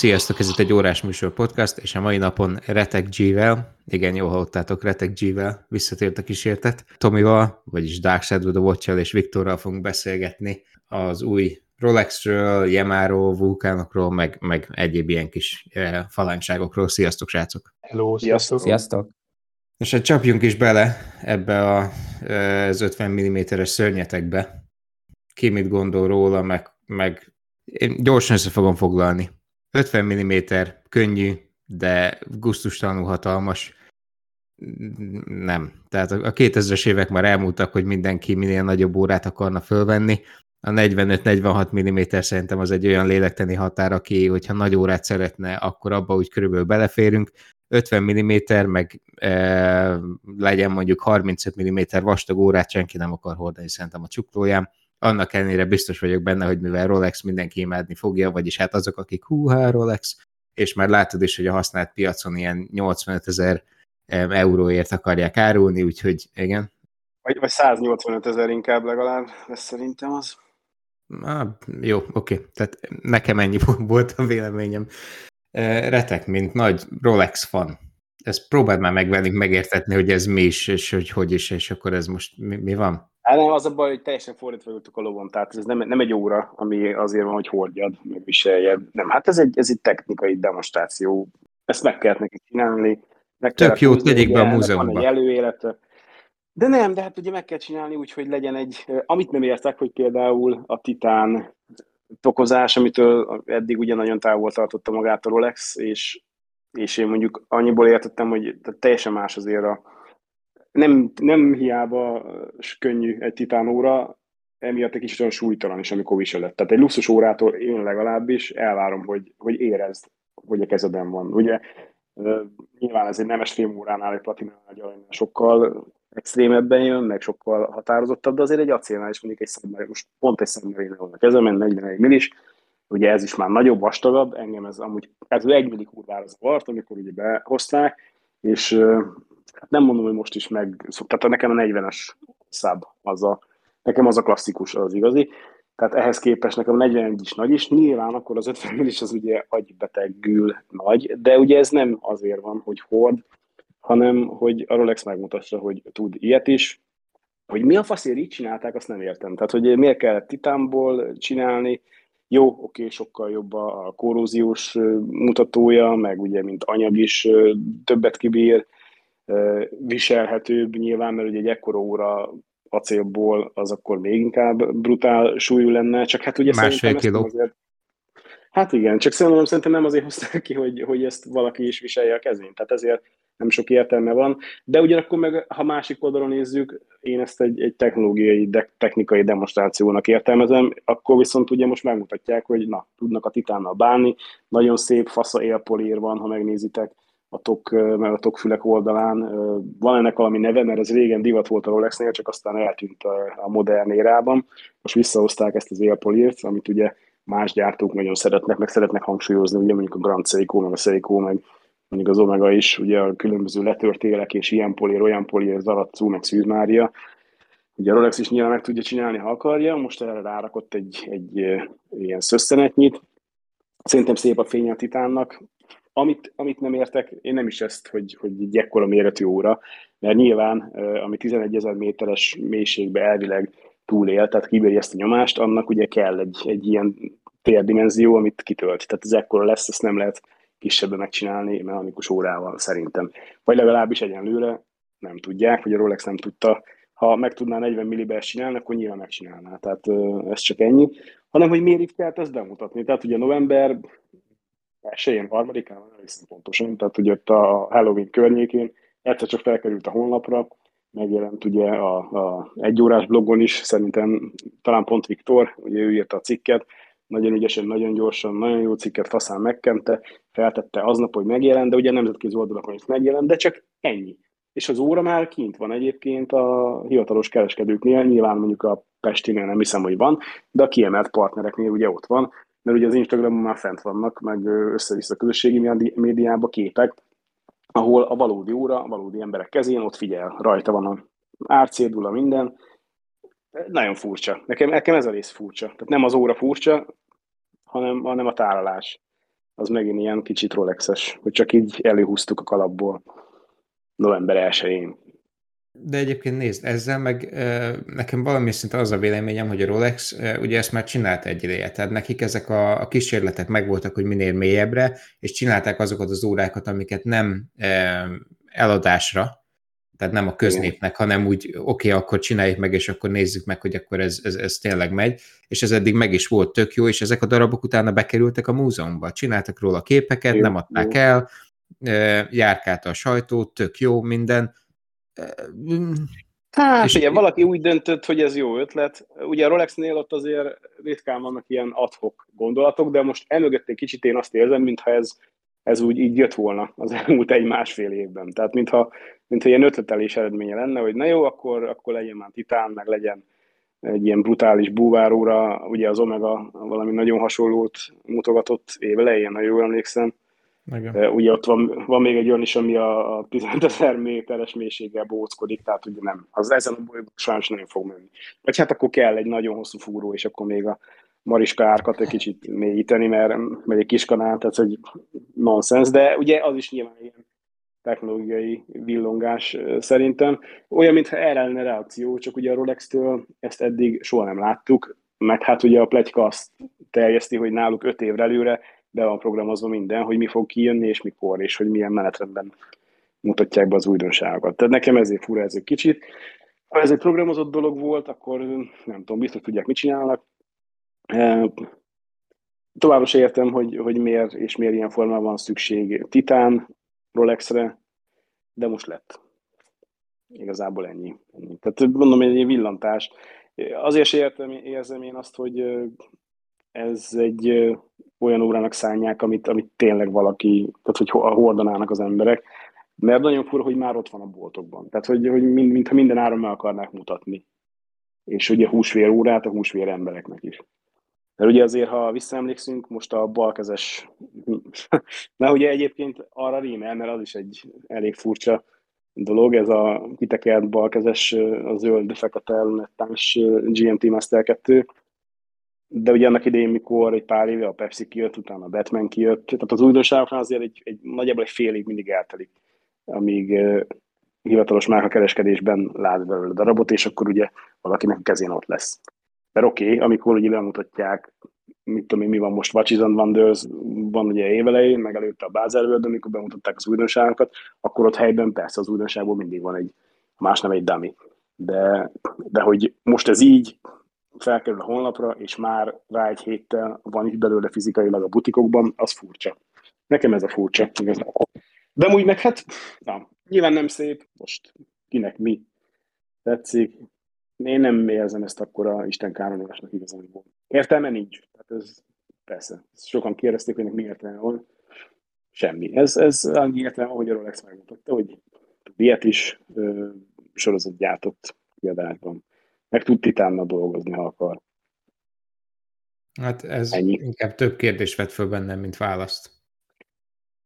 Sziasztok, ez itt egy órás műsor podcast, és a mai napon Retek G-vel, igen, jól hallottátok, Retek G-vel visszatért a kísértet. Tomival, vagyis Dark Shadow the watch és Viktorral fogunk beszélgetni az új Rolexről, Yamaro, vulkánokról, meg, meg egyéb ilyen kis eh, falányságokról. Sziasztok, srácok! Hello, sziasztok! Sziasztok! És hát csapjunk is bele ebbe a, az 50 mm-es szörnyetekbe. Ki mit gondol róla, meg, meg én gyorsan össze fogom foglalni 50 mm, könnyű, de gusztustalanul hatalmas. Nem. Tehát a 2000-es évek már elmúltak, hogy mindenki minél nagyobb órát akarna fölvenni. A 45-46 mm szerintem az egy olyan lélekteni határ, aki, hogyha nagy órát szeretne, akkor abba úgy körülbelül beleférünk. 50 mm, meg e, legyen mondjuk 35 mm vastag órát senki nem akar hordani szerintem a csuklóján annak ellenére biztos vagyok benne, hogy mivel Rolex mindenki imádni fogja, vagyis hát azok, akik húhá Rolex, és már látod is, hogy a használt piacon ilyen 85 ezer euróért akarják árulni, úgyhogy igen. Vagy, vagy 185 ezer inkább legalább, ez szerintem az. Ah, jó, oké. Tehát nekem ennyi volt a véleményem. Retek, mint nagy Rolex fan. Ezt próbáld már meg velünk megértetni, hogy ez mi is, és hogy hogy is, és akkor ez most mi, mi van? Hát nem, az a baj, hogy teljesen fordítva jöttük a lovon, tehát ez nem, nem egy óra, ami azért van, hogy hordjad, meg viseljed. Nem, hát ez egy, ez egy technikai demonstráció. Ezt meg kellett neki csinálni. Meg Tök jó, tegyék be a múzeumba. Van egy előélete. De nem, de hát ugye meg kell csinálni úgy, hogy legyen egy, amit nem értek, hogy például a Titán tokozás, amitől eddig ugye nagyon távol tartotta magát a Rolex, és, és én mondjuk annyiból értettem, hogy teljesen más azért a, nem, nem hiába könnyű egy titánóra, emiatt egy kicsit olyan súlytalan is, amikor viseled. Tehát egy luxus órától én legalábbis elvárom, hogy, hogy érezd, hogy a kezeden van. Ugye nyilván ez egy nemes óránál, egy platinánál sokkal extrémebben jön, meg sokkal határozottabb, de azért egy acélnál is mondjuk egy szemmel, most pont egy szemmel van a kezemen, 41 millis, ugye ez is már nagyobb, vastagabb, engem ez amúgy, ez egy milli kurvára zavart, amikor ugye behozták, és hát nem mondom, hogy most is meg, tehát nekem a 40-es szab, az a, nekem az a klasszikus, az igazi. Tehát ehhez képest nekem a 41 is nagy is, nyilván akkor az 50 is az ugye agybetegül nagy, de ugye ez nem azért van, hogy hord, hanem hogy a Rolex megmutassa, hogy tud ilyet is. Hogy mi a faszért így csinálták, azt nem értem. Tehát, hogy miért kellett titánból csinálni, jó, oké, sokkal jobb a korróziós mutatója, meg ugye, mint anyag is többet kibír, viselhetőbb nyilván, mert ugye egy ekkora óra acélból az akkor még inkább brutál súlyú lenne, csak hát ugye Másfél kiló. Azért, hát igen, csak szerintem, szerintem nem azért hozták ki, hogy, hogy ezt valaki is viselje a kezén, tehát ezért nem sok értelme van, de ugyanakkor meg, ha másik oldalon nézzük, én ezt egy, egy technológiai, de, technikai demonstrációnak értelmezem, akkor viszont ugye most megmutatják, hogy na, tudnak a titánnal bánni, nagyon szép fasza élpolír van, ha megnézitek, a tok, meg a tokfülek oldalán. Van ennek valami neve, mert ez régen divat volt a Rolexnél, csak aztán eltűnt a, a modern érában. Most visszahozták ezt az élpolírt, amit ugye más gyártók nagyon szeretnek, meg szeretnek hangsúlyozni, ugye mondjuk a Grand Seiko, meg a Seiko, meg mondjuk az Omega is, ugye a különböző letört élek, és ilyen polír, olyan polír, Zaratsu, meg Szűz. Ugye a Rolex is nyilván meg tudja csinálni, ha akarja, most erre rárakott egy, egy ilyen szösszenetnyit. Szerintem szép a fény a titánnak, amit, amit nem értek, én nem is ezt, hogy, hogy egy ekkora méretű óra, mert nyilván, ami 11 ezer méteres mélységbe elvileg túlél, tehát kibírja ezt a nyomást, annak ugye kell egy, egy ilyen térdimenzió, amit kitölt. Tehát ez ekkora lesz, ezt nem lehet kisebben megcsinálni mechanikus órával szerintem. Vagy legalábbis egyenlőre nem tudják, hogy a Rolex nem tudta. Ha meg tudná 40 millibes csinálni, akkor nyilván megcsinálná. Tehát ez csak ennyi. Hanem, hogy miért itt ezt bemutatni. Tehát ugye november elsőjén, harmadikán, nem hiszem pontosan, tehát ugye ott a Halloween környékén egyszer csak felkerült a honlapra, megjelent ugye a, a egyórás blogon is, szerintem talán pont Viktor, ugye ő írta a cikket, nagyon ügyesen, nagyon gyorsan, nagyon jó cikket faszán megkente, feltette aznap, hogy megjelent, de ugye nemzetközi oldalakon is megjelent, de csak ennyi. És az óra már kint van egyébként a hivatalos kereskedőknél, nyilván mondjuk a Pestinél nem hiszem, hogy van, de a kiemelt partnereknél ugye ott van, mert ugye az Instagramon már fent vannak, meg össze-vissza közösségi médiában képek, ahol a valódi óra, a valódi emberek kezén ott figyel, rajta van a árcédula, minden. Nagyon furcsa. Nekem, nekem ez a rész furcsa. Tehát nem az óra furcsa, hanem, hanem a tálalás. az megint ilyen kicsit Rolexes, hogy csak így előhúztuk a kalapból november 1-én. De egyébként nézd, ezzel meg nekem valami szinte az a véleményem, hogy a Rolex ugye ezt már csinált egy ideje, tehát nekik ezek a, a kísérletek megvoltak, hogy minél mélyebbre, és csinálták azokat az órákat, amiket nem eladásra, tehát nem a köznépnek, hanem úgy, oké, okay, akkor csináljuk meg, és akkor nézzük meg, hogy akkor ez, ez, ez tényleg megy, és ez eddig meg is volt tök jó, és ezek a darabok utána bekerültek a múzeumba, csináltak róla képeket, jó, nem adták el, járkálta a sajtó, tök jó minden, Hát, és ugye valaki úgy döntött, hogy ez jó ötlet. Ugye a Rolexnél ott azért ritkán vannak ilyen adhok gondolatok, de most elmögött egy kicsit én azt érzem, mintha ez, ez úgy így jött volna az elmúlt egy-másfél évben. Tehát mintha, mintha ilyen ötletelés eredménye lenne, hogy na jó, akkor, akkor legyen már titán, meg legyen egy ilyen brutális búváróra, ugye az Omega valami nagyon hasonlót mutogatott évelején, ha jól emlékszem, igen. Ugye ott van, van még egy olyan is, ami a 15 ezer méteres mélységgel bóckodik, tehát ugye nem. Az ezen a bolygón sajnos nem fog menni. Vagy hát akkor kell egy nagyon hosszú fúró, és akkor még a Mariska árkat egy kicsit mélyíteni, mert, mert egy kis kanál, tehát egy nonsens, de ugye az is nyilván ilyen technológiai villongás szerintem. Olyan, mintha erre lenne reakció, csak ugye a Rolex-től ezt eddig soha nem láttuk, meg hát ugye a pletyka azt terjeszti, hogy náluk öt évre előre be van programozva minden, hogy mi fog kijönni, és mikor, és hogy milyen menetrendben mutatják be az újdonságokat. Tehát nekem ezért fura ez egy kicsit. Ha ez egy programozott dolog volt, akkor nem tudom, biztos tudják, mit csinálnak. Továbbra sem értem, hogy, hogy miért és miért ilyen formában van szükség Titán, Rolexre, de most lett. Igazából ennyi. ennyi. Tehát mondom, egy villantás. Azért sem értem, érzem én azt, hogy ez egy olyan órának szánják, amit, amit tényleg valaki, tehát hogy hordanának az emberek, mert nagyon fura, hogy már ott van a boltokban. Tehát, hogy, hogy mintha minden áron meg akarnák mutatni. És ugye húsvér órát a húsvér embereknek is. Mert ugye azért, ha visszaemlékszünk, most a balkezes, na ugye egyébként arra rímel, mert az is egy elég furcsa dolog, ez a kitekert balkezes, a zöld fekete lunettás GMT Master 2, de ugye annak idején, mikor egy pár éve a Pepsi kijött, utána a Batman kijött, tehát az újdonságoknál azért egy, egy nagyjából egy fél év mindig eltelik, amíg hivatalos kereskedésben lát belőle darabot, és akkor ugye valakinek a kezén ott lesz. Mert oké, okay, amikor ugye bemutatják, mit tudom én, mi van most, Watches and Wonders, van ugye évelején, meg előtte a Basel World, amikor bemutatták az újdonságokat, akkor ott helyben persze az újdonságból mindig van egy, más nem egy dummy. De, de hogy most ez így, felkerül a honlapra, és már rá egy héttel van itt belőle fizikailag a butikokban, az furcsa. Nekem ez a furcsa. De úgy meg hát, na, nyilván nem szép, most kinek mi tetszik. Én nem érzem ezt akkor a Isten káromolásnak igazán. Értelme nincs. Tehát ez persze. Sokan kérdezték, hogy mi értelme van. Semmi. Ez, ez annyi értelme, hogy a Rolex megmutatta, hogy ilyet is ö, sorozat gyártott kiadásban meg tud titánnal dolgozni, ha akar. Hát ez Ennyi. inkább több kérdés vett föl bennem, mint választ.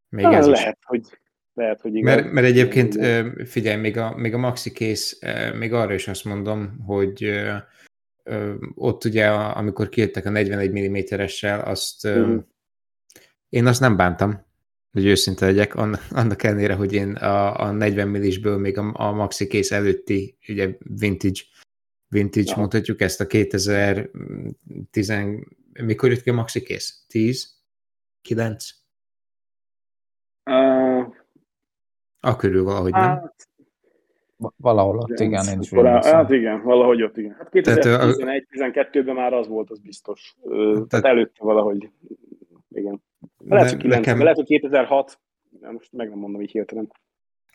Még Na, ez lehet, is. hogy lehet, hogy igaz. Mert, mert egyébként figyelj, még a, még a Maxi Case, még arra is azt mondom, hogy ott ugye, amikor kijöttek a 41 mm-essel, azt mm. én azt nem bántam, hogy őszinte legyek, annak ellenére, hogy én a, a 40 millisből még a, a Maxi Case előtti ugye vintage vintage, ja. mutatjuk ezt a 2010, mikor jött ki a Maxi kész? 10? 9? Uh, a körül valahogy, nem? Hát, valahol ott, igen, én is Hát igen, valahogy ott, igen. Hát 2011-12-ben már az volt, az biztos. Tehát, tehát előtte valahogy, igen. Lehet, hogy 9, nekem... lehet, hogy 2006, most meg nem mondom így hirtelen.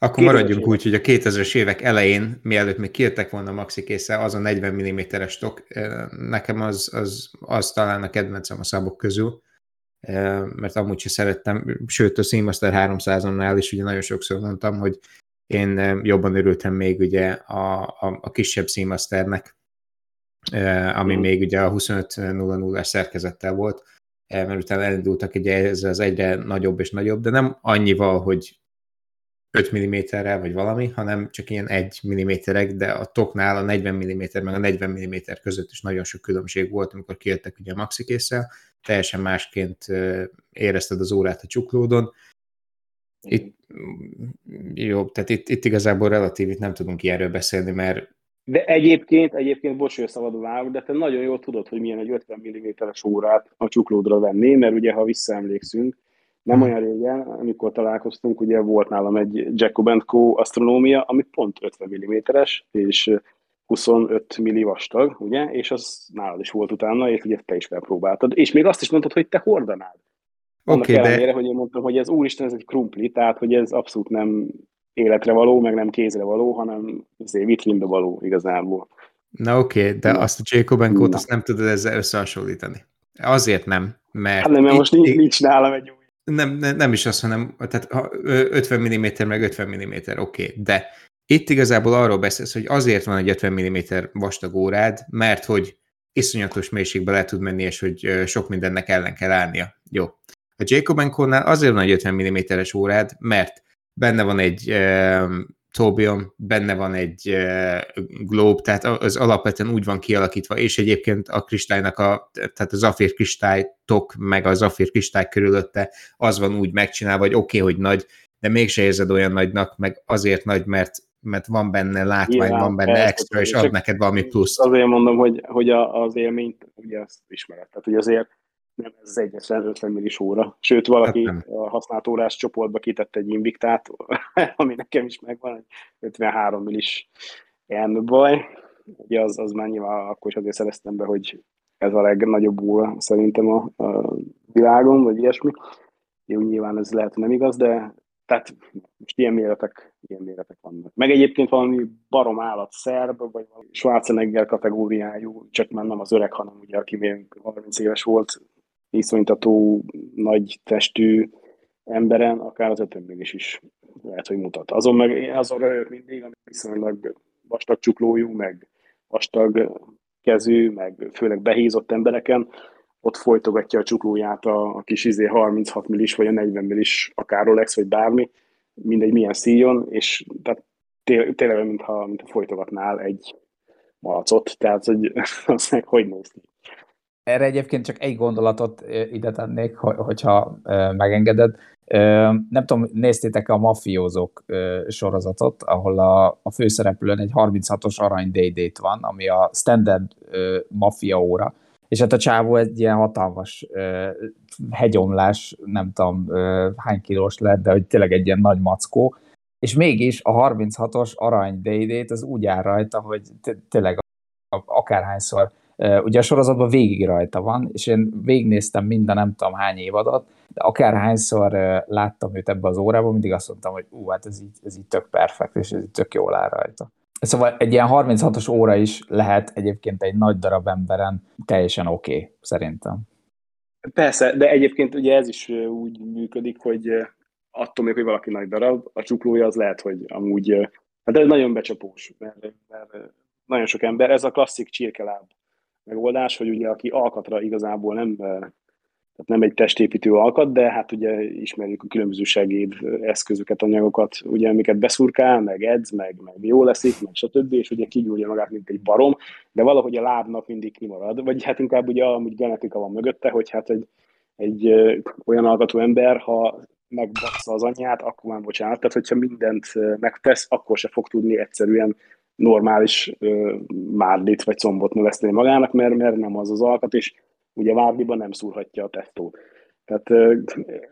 Akkor maradjunk úgy, hogy a 2000-es évek elején, mielőtt még kijöttek volna a maxi késze, az a 40 mm-es tok, nekem az, az, az talán a kedvencem a szabok közül, mert amúgy sem szerettem, sőt a Seamaster 300-nál is ugye nagyon sokszor mondtam, hogy én jobban örültem még ugye a, a, a kisebb Seamasternek, ami mm. még ugye a 25.00-es szerkezettel volt, mert utána elindultak ugye ez az egyre nagyobb és nagyobb, de nem annyival, hogy 5 mm-rel vagy valami, hanem csak ilyen 1 mm-ek, de a toknál a 40 mm meg a 40 mm között is nagyon sok különbség volt, amikor kijöttek ugye a maxi késszel, teljesen másként érezted az órát a csuklódon. Itt, jó, tehát itt, itt igazából relatív, itt nem tudunk ilyenről beszélni, mert de egyébként, egyébként bocs, hogy szabadul állok, de te nagyon jól tudod, hogy milyen egy 50 mm-es órát a csuklódra venni, mert ugye, ha visszaemlékszünk, nem olyan régen, amikor találkoztunk, ugye volt nálam egy Jacob Co. asztronómia, ami pont 50 mm-es, és 25 milli vastag, ugye, és az nálad is volt utána, és ugye te is felpróbáltad, és még azt is mondtad, hogy te hordanád. Annak okay, ellenére, de... hogy én mondtam, hogy ez úristen, ez egy krumpli, tehát hogy ez abszolút nem életre való, meg nem kézre való, hanem azért vitrínbe való igazából. Na oké, okay, de Na. azt a Jacob Co. azt nem tudod ezzel összehasonlítani. Azért nem, mert... Hát nem, mert most nincs, nincs nálam egy. Nem, nem, is azt, hanem tehát 50 mm meg 50 mm, oké, okay, de itt igazából arról beszélsz, hogy azért van egy 50 mm vastag órád, mert hogy iszonyatos mélységbe le tud menni, és hogy sok mindennek ellen kell állnia. Jó. A Jacob Co-nál azért van egy 50 mm-es órád, mert benne van egy Tobion, benne van egy globe, tehát az alapvetően úgy van kialakítva, és egyébként a kristálynak a, tehát a zafír kristálytok, meg a zafír kristály körülötte az van úgy megcsinálva, hogy oké, okay, hogy nagy, de mégse érzed olyan nagynak, meg azért nagy, mert mert van benne látvány, van benne persze, extra, és ad neked valami plusz. Azért mondom, hogy, hogy a, az élményt ugye azt ismered. Tehát, hogy azért nem ez egyetlen 50 millis óra. Sőt, valaki hát a használt órás csoportba kitett egy Invictát, ami nekem is megvan, egy 53 millis elmebaj. Ugye az, az már nyilván akkor is azért szereztem be, hogy ez a legnagyobb óra szerintem a, a világon, vagy ilyesmi. Jó, nyilván ez lehet, nem igaz, de tehát most ilyen méretek, ilyen méretek vannak. Meg egyébként valami barom állat szerb, vagy valami Schwarzenegger kategóriájú, csak már nem az öreg, hanem ugye, aki még 30 éves volt, iszonytató nagy testű emberen, akár az ötömből is lehet, hogy mutat. Azon meg azon röhög mindig, ami viszonylag vastag csuklójú, meg vastag kezű, meg főleg behízott embereken, ott folytogatja a csuklóját a, a kis izé 36 millis, vagy a 40 millis, akár Rolex, vagy bármi, mindegy milyen szíjon, és tehát tényleg, mintha, mintha folytogatnál egy malacot, tehát hogy az meg hogy néz ki. Erre egyébként csak egy gondolatot ide tennék, hogyha megengeded. Nem tudom, néztétek a mafiózók sorozatot, ahol a, a főszereplőn egy 36-os arany day van, ami a standard mafia óra, és hát a csávó egy ilyen hatalmas hegyomlás, nem tudom hány kilós lett, de hogy tényleg egy ilyen nagy mackó, és mégis a 36-os arany day az úgy áll rajta, hogy tényleg akárhányszor Ugye a sorozatban végig rajta van, és én végignéztem minden nem tudom hány évadot, de akárhányszor láttam őt ebbe az órában, mindig azt mondtam, hogy ú, hát ez így, ez így tök perfekt, és ez így tök jól áll rajta. Szóval egy ilyen 36-os óra is lehet egyébként egy nagy darab emberen teljesen oké, okay, szerintem. Persze, de egyébként ugye ez is úgy működik, hogy attól még, hogy valaki nagy darab, a csuklója az lehet, hogy amúgy, hát ez nagyon becsapós, mert, mert nagyon sok ember, ez a klasszik csirkeláb megoldás, hogy ugye aki alkatra igazából nem, tehát nem egy testépítő alkat, de hát ugye ismerjük a különböző segéd eszközöket, anyagokat, ugye amiket beszurkál, meg edz, meg, meg jó leszik, meg stb. és ugye kigyúrja magát, mint egy barom, de valahogy a lábnak mindig kimarad, vagy hát inkább ugye amúgy genetika van mögötte, hogy hát egy, egy olyan alkatú ember, ha megbassza az anyját, akkor már bocsánat, tehát hogyha mindent megtesz, akkor se fog tudni egyszerűen normális uh, márdit vagy combot növeszteni magának, mert, mert nem az az alkat, és ugye várdiban nem szúrhatja a tesztót. Tehát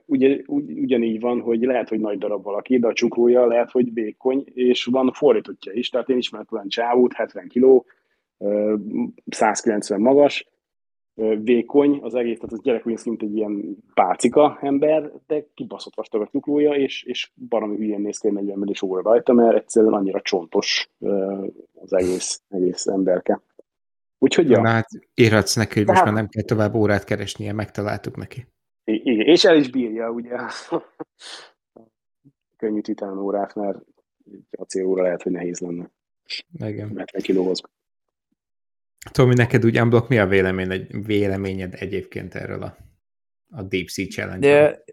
ugye, ugy, ugyanígy van, hogy lehet, hogy nagy darab valaki, de a csuklója lehet, hogy vékony, és van fordítottja is. Tehát én ismerek olyan csávút, 70 kg, 190 magas, vékony az egész, tehát az gyerek úgy mint egy ilyen pácika ember, de kibaszott vastag a nyuklója, és, és baromi hülyén néz ki egy 40 is óra rajta, mert egyszerűen annyira csontos az egész, egész emberke. Úgyhogy ja. Na hát írhatsz neki, hogy most már nem kell tovább órát keresnie, megtaláltuk neki. Igen, és el is bírja, ugye, könnyű titán órát, mert a célóra lehet, hogy nehéz lenne. Igen. Mert neki kilóhoz. Tomi, neked úgy unblock mi a véleményed, véleményed egyébként erről a, a Deep Sea challenge De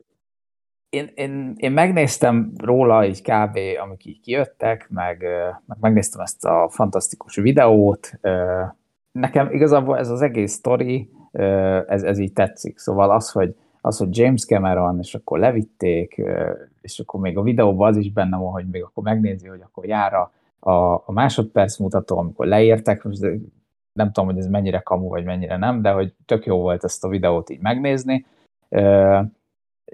én, én, én megnéztem róla így kb. amik így kijöttek, meg, meg megnéztem ezt a fantasztikus videót. Nekem igazából ez az egész sztori, ez, ez így tetszik. Szóval az, hogy, az, hogy James Cameron, és akkor levitték, és akkor még a videóban az is benne van, hogy még akkor megnézi, hogy akkor jár a, a, másodperc mutató, amikor leértek, most nem tudom, hogy ez mennyire kamu, vagy mennyire nem, de hogy tök jó volt ezt a videót így megnézni.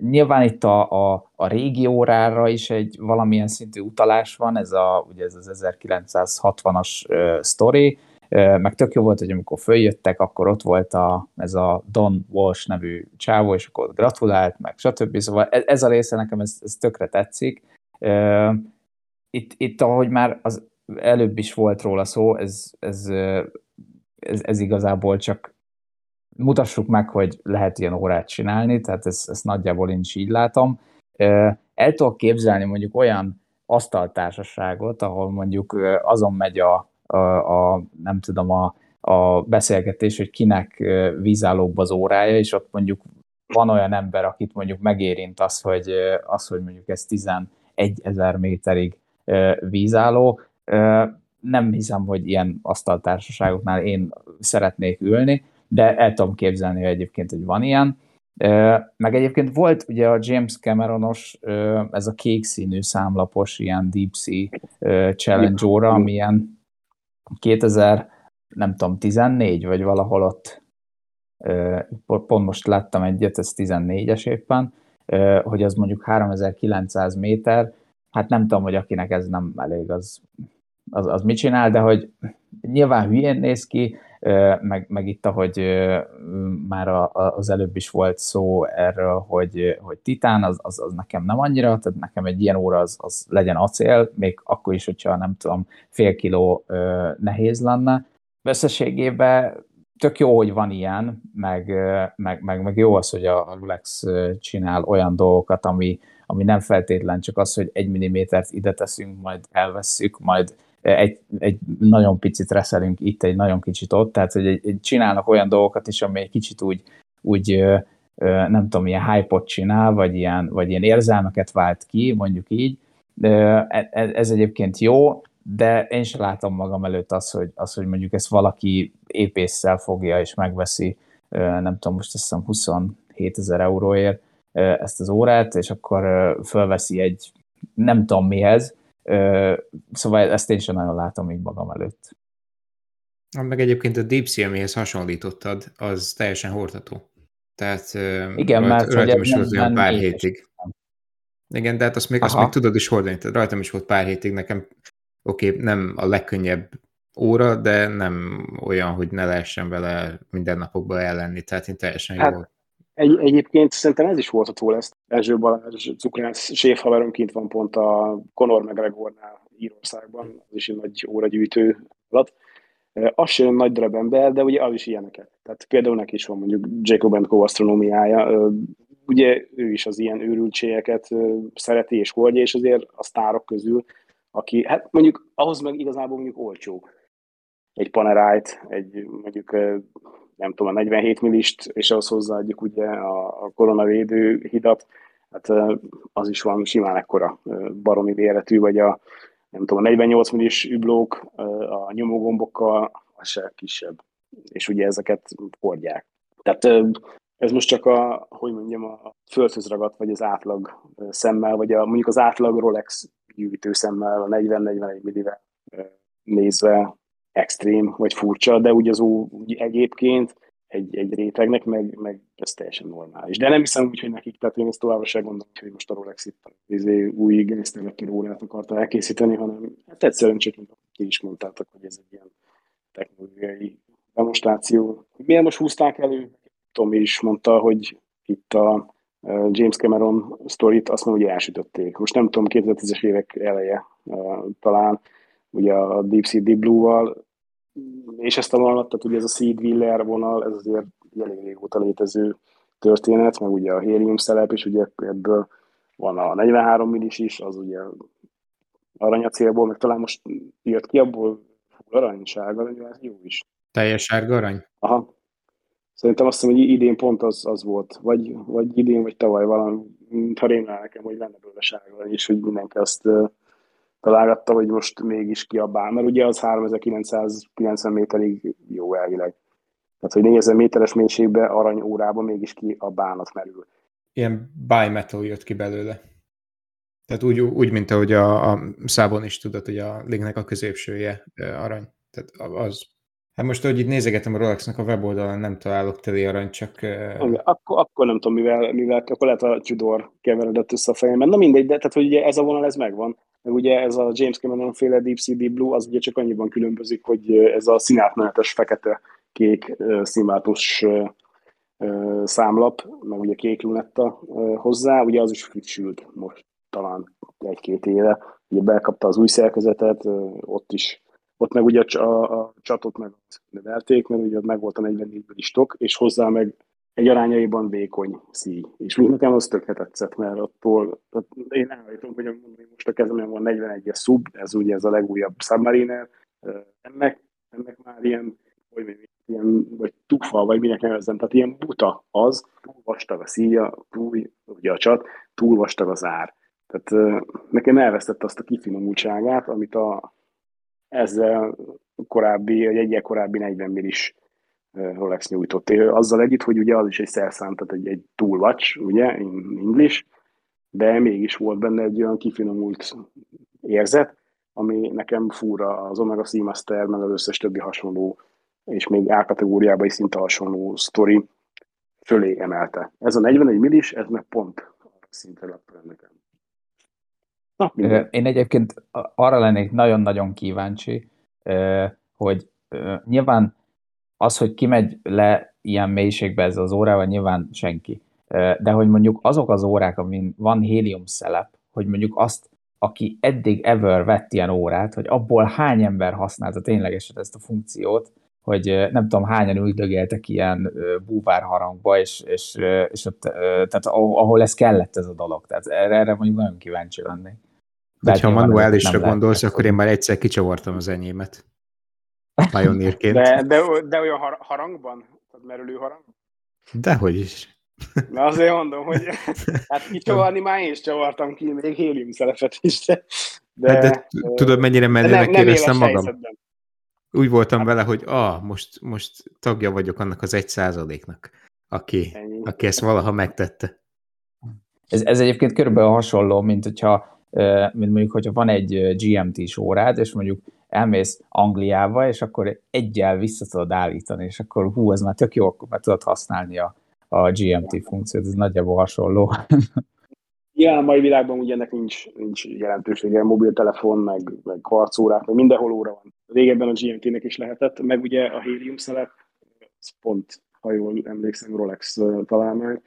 Nyilván itt a, a, a régi órára is egy valamilyen szintű utalás van, ez, a, ugye ez az 1960-as uh, sztori, uh, meg tök jó volt, hogy amikor följöttek, akkor ott volt a, ez a Don Walsh nevű csávó, és akkor gratulált, meg stb. Szóval ez, ez a része nekem ez, ez tökre tetszik. Uh, itt, itt, ahogy már az előbb is volt róla szó, ez, ez, ez, ez igazából csak mutassuk meg, hogy lehet ilyen órát csinálni, tehát ezt, ezt nagyjából én is így látom. El tudok képzelni mondjuk olyan asztaltársaságot, ahol mondjuk azon megy a, a, a nem tudom, a, a beszélgetés, hogy kinek vízállóbb az órája, és ott mondjuk van olyan ember, akit mondjuk megérint az, hogy, az, hogy mondjuk ez 11 ezer méterig vízálló. Nem hiszem, hogy ilyen asztaltársaságoknál én szeretnék ülni, de el tudom képzelni hogy egyébként, hogy van ilyen. Meg egyébként volt ugye a James Cameronos, ez a kék színű számlapos ilyen Deep Sea Challenge óra, ami ilyen 2000, nem tudom, 14, vagy valahol ott, pont most láttam egyet, ez 14-es éppen, hogy az mondjuk 3900 méter, hát nem tudom, hogy akinek ez nem elég, az, az, az mit csinál, de hogy nyilván hülyén néz ki, meg, meg itt, ahogy már a, az előbb is volt szó erről, hogy, hogy titán, az, az, az nekem nem annyira, tehát nekem egy ilyen óra az, az legyen acél, még akkor is, hogyha nem tudom, fél kiló nehéz lenne. Összességében tök jó, hogy van ilyen, meg, meg, meg, meg jó az, hogy a Rolex csinál olyan dolgokat, ami, ami nem feltétlen csak az, hogy egy millimétert ide teszünk, majd elvesszük, majd egy, egy nagyon picit reszelünk itt, egy nagyon kicsit ott, tehát hogy egy, egy csinálnak olyan dolgokat is, ami egy kicsit úgy, úgy nem tudom, ilyen hype csinál, vagy ilyen, vagy ilyen érzelmeket vált ki, mondjuk így. E, e, ez egyébként jó, de én sem látom magam előtt azt, hogy, az, hogy mondjuk ezt valaki épésszel fogja és megveszi, nem tudom, most azt hiszem 27 ezer euróért ezt az órát, és akkor fölveszi egy nem tudom mihez, Szóval ezt én sem nagyon látom így magam előtt. Meg egyébként a Deep Sea, amihez hasonlítottad, az teljesen hordható. Tehát Igen, rajt, mert rajtam is volt olyan pár hétig. Igen, de hát azt még, azt még tudod is hordani. Tehát rajtam is volt pár hétig nekem, oké, okay, nem a legkönnyebb óra, de nem olyan, hogy ne lehessen vele mindennapokban ellenni. Tehát én teljesen hát, jól egy, egyébként szerintem ez is hordható lesz. Erzső Balázs cukrász séfhaverom kint van pont a Conor McGregornál Írországban, az is egy nagy óragyűjtő alatt. Az sem nagy darab ember, de ugye az is ilyeneket. Tehát például neki is van mondjuk Jacob Co. asztronómiája. Ugye ő is az ilyen őrültségeket szereti és hordja, és azért a sztárok közül, aki, hát mondjuk ahhoz meg igazából mondjuk olcsó. Egy Panerájt, egy mondjuk nem tudom, a 47 millist, és ahhoz hozzáadjuk ugye a, a koronavédő hidat, hát az is van simán ekkora baromi véretű, vagy a nem tudom, a 48 millis üblók a nyomógombokkal, az se kisebb. És ugye ezeket hordják. Tehát ez most csak a, hogy mondjam, a földhöz ragadt, vagy az átlag szemmel, vagy a, mondjuk az átlag Rolex gyűjtő szemmel, a 40-41 millivel nézve extrém vagy furcsa, de úgy az úgy egyébként egy, egy rétegnek, meg, meg ez teljesen normális. De nem hiszem úgy, hogy nekik, tehát én ezt továbbra sem gondolom, hogy most a Rolex itt izé, új gangsterleki órát akarta elkészíteni, hanem hát egyszerűen csak, mint ti is mondtátok, hogy ez egy ilyen technológiai demonstráció. Miért most húzták elő? Tomi is mondta, hogy itt a James Cameron sztorit azt mondja, hogy elsütötték. Most nem tudom, 2010-es évek eleje talán, ugye a Deep Sea Deep Blue-val, és ezt a vonalat, tehát ugye ez a Seed Wheeler vonal, ez azért elég régóta létező történet, meg ugye a hélium szelep, és ugye ebből van a 43 millis is, az ugye aranyacélból, meg talán most jött ki abból arany, sárga, de ez jó is. Teljes sárga arany? Aha. Szerintem azt hiszem, hogy idén pont az, az volt, vagy, vagy idén, vagy tavaly valami, ha rémlel nekem, hogy lenne belőle sárga, és hogy mindenki azt találgatta, hogy most mégis kiabál, mert ugye az 3990 méterig jó elvileg. Tehát, hogy 4000 méteres mélységbe arany órában mégis ki a bánat merül. Ilyen bimetal jött ki belőle. Tehát úgy, úgy mint ahogy a, a Szábon is tudod, hogy a linknek a középsője arany. Tehát az. Hát most, hogy itt nézegetem a Rolexnek a weboldalon, nem találok teli arany, csak... Akkor, akkor nem tudom, mivel, mivel akkor lehet a Tudor keveredett össze a fejemben. Na mindegy, de tehát, hogy ugye ez a vonal, ez megvan. Meg ugye ez a James Cameron féle Deep Sea Deep Blue, az ugye csak annyiban különbözik, hogy ez a színátmenetes fekete-kék színváltós számlap, meg ugye kék lunetta hozzá, ugye az is frissült most talán egy-két éve. Ugye bekapta az új szerkezetet, ott is ott meg ugye a, a, a csatot meg növelték, mert ugye meg volt a 44-ből is tok, és hozzá meg egy arányaiban vékony szíj. És nekem az tökre tetszett, mert attól, én állítom, hogy most a kezemben van 41-es sub, ez ugye ez a legújabb Submariner, ennek, ennek már ilyen, hogy ilyen, vagy tufa, vagy minek nevezzem, tehát ilyen buta az, túl vastag a szíja, túl, ugye a csat, túl vastag az ár. Tehát nekem elvesztette azt a kifinomultságát, amit a, ezzel korábbi, vagy egyel korábbi 40 millis Rolex nyújtott. Azzal együtt, hogy ugye az is egy szerszám, tehát egy, egy watch, ugye, in English, de mégis volt benne egy olyan kifinomult érzet, ami nekem fura az Omega Seamaster, meg az összes többi hasonló, és még A kategóriában is szinte hasonló sztori fölé emelte. Ez a 41 millis, ez meg pont szintre lett nekem. Na, Én egyébként arra lennék nagyon-nagyon kíváncsi, hogy nyilván az, hogy kimegy le ilyen mélységbe ez az órával, nyilván senki. De hogy mondjuk azok az órák, amin van hélium szelep, hogy mondjuk azt, aki eddig ever vett ilyen órát, hogy abból hány ember használta ténylegesen ezt a funkciót, hogy nem tudom, hányan üldögéltek ilyen búvárharangba, és, és, és ott, tehát ahol ez kellett ez a dolog. Tehát erre, erre mondjuk nagyon kíváncsi lennék. De ha manuálisra gondolsz, akkor én már egyszer kicsavartam az enyémet. Pioneerként. De, de, de olyan harangban? Tehát merülő harang? Dehogy is. Na azért mondom, hogy hát kicsavarni már én is csavartam ki, még hélium szelepet is, de... De, hát de tudod, mennyire menőnek éreztem magam? Helyzetben. Úgy voltam hát, vele, hogy ah, most, most tagja vagyok annak az egy százaléknak, aki, aki ezt valaha megtette. Ez, ez egyébként körülbelül hasonló, mint hogyha mint mondjuk, hogyha van egy GMT-s órád, és mondjuk elmész Angliába, és akkor egyel vissza tudod állítani, és akkor hú, ez már tök jó, akkor már tudod használni a, a GMT funkciót, ez nagyjából hasonló. Igen, a mai világban ugye ennek nincs, nincs jelentősége, mobiltelefon, meg, meg harcórák, meg mindenhol óra van. Régebben a GMT-nek is lehetett, meg ugye a hélium szelep, pont, ha jól emlékszem, Rolex talán meg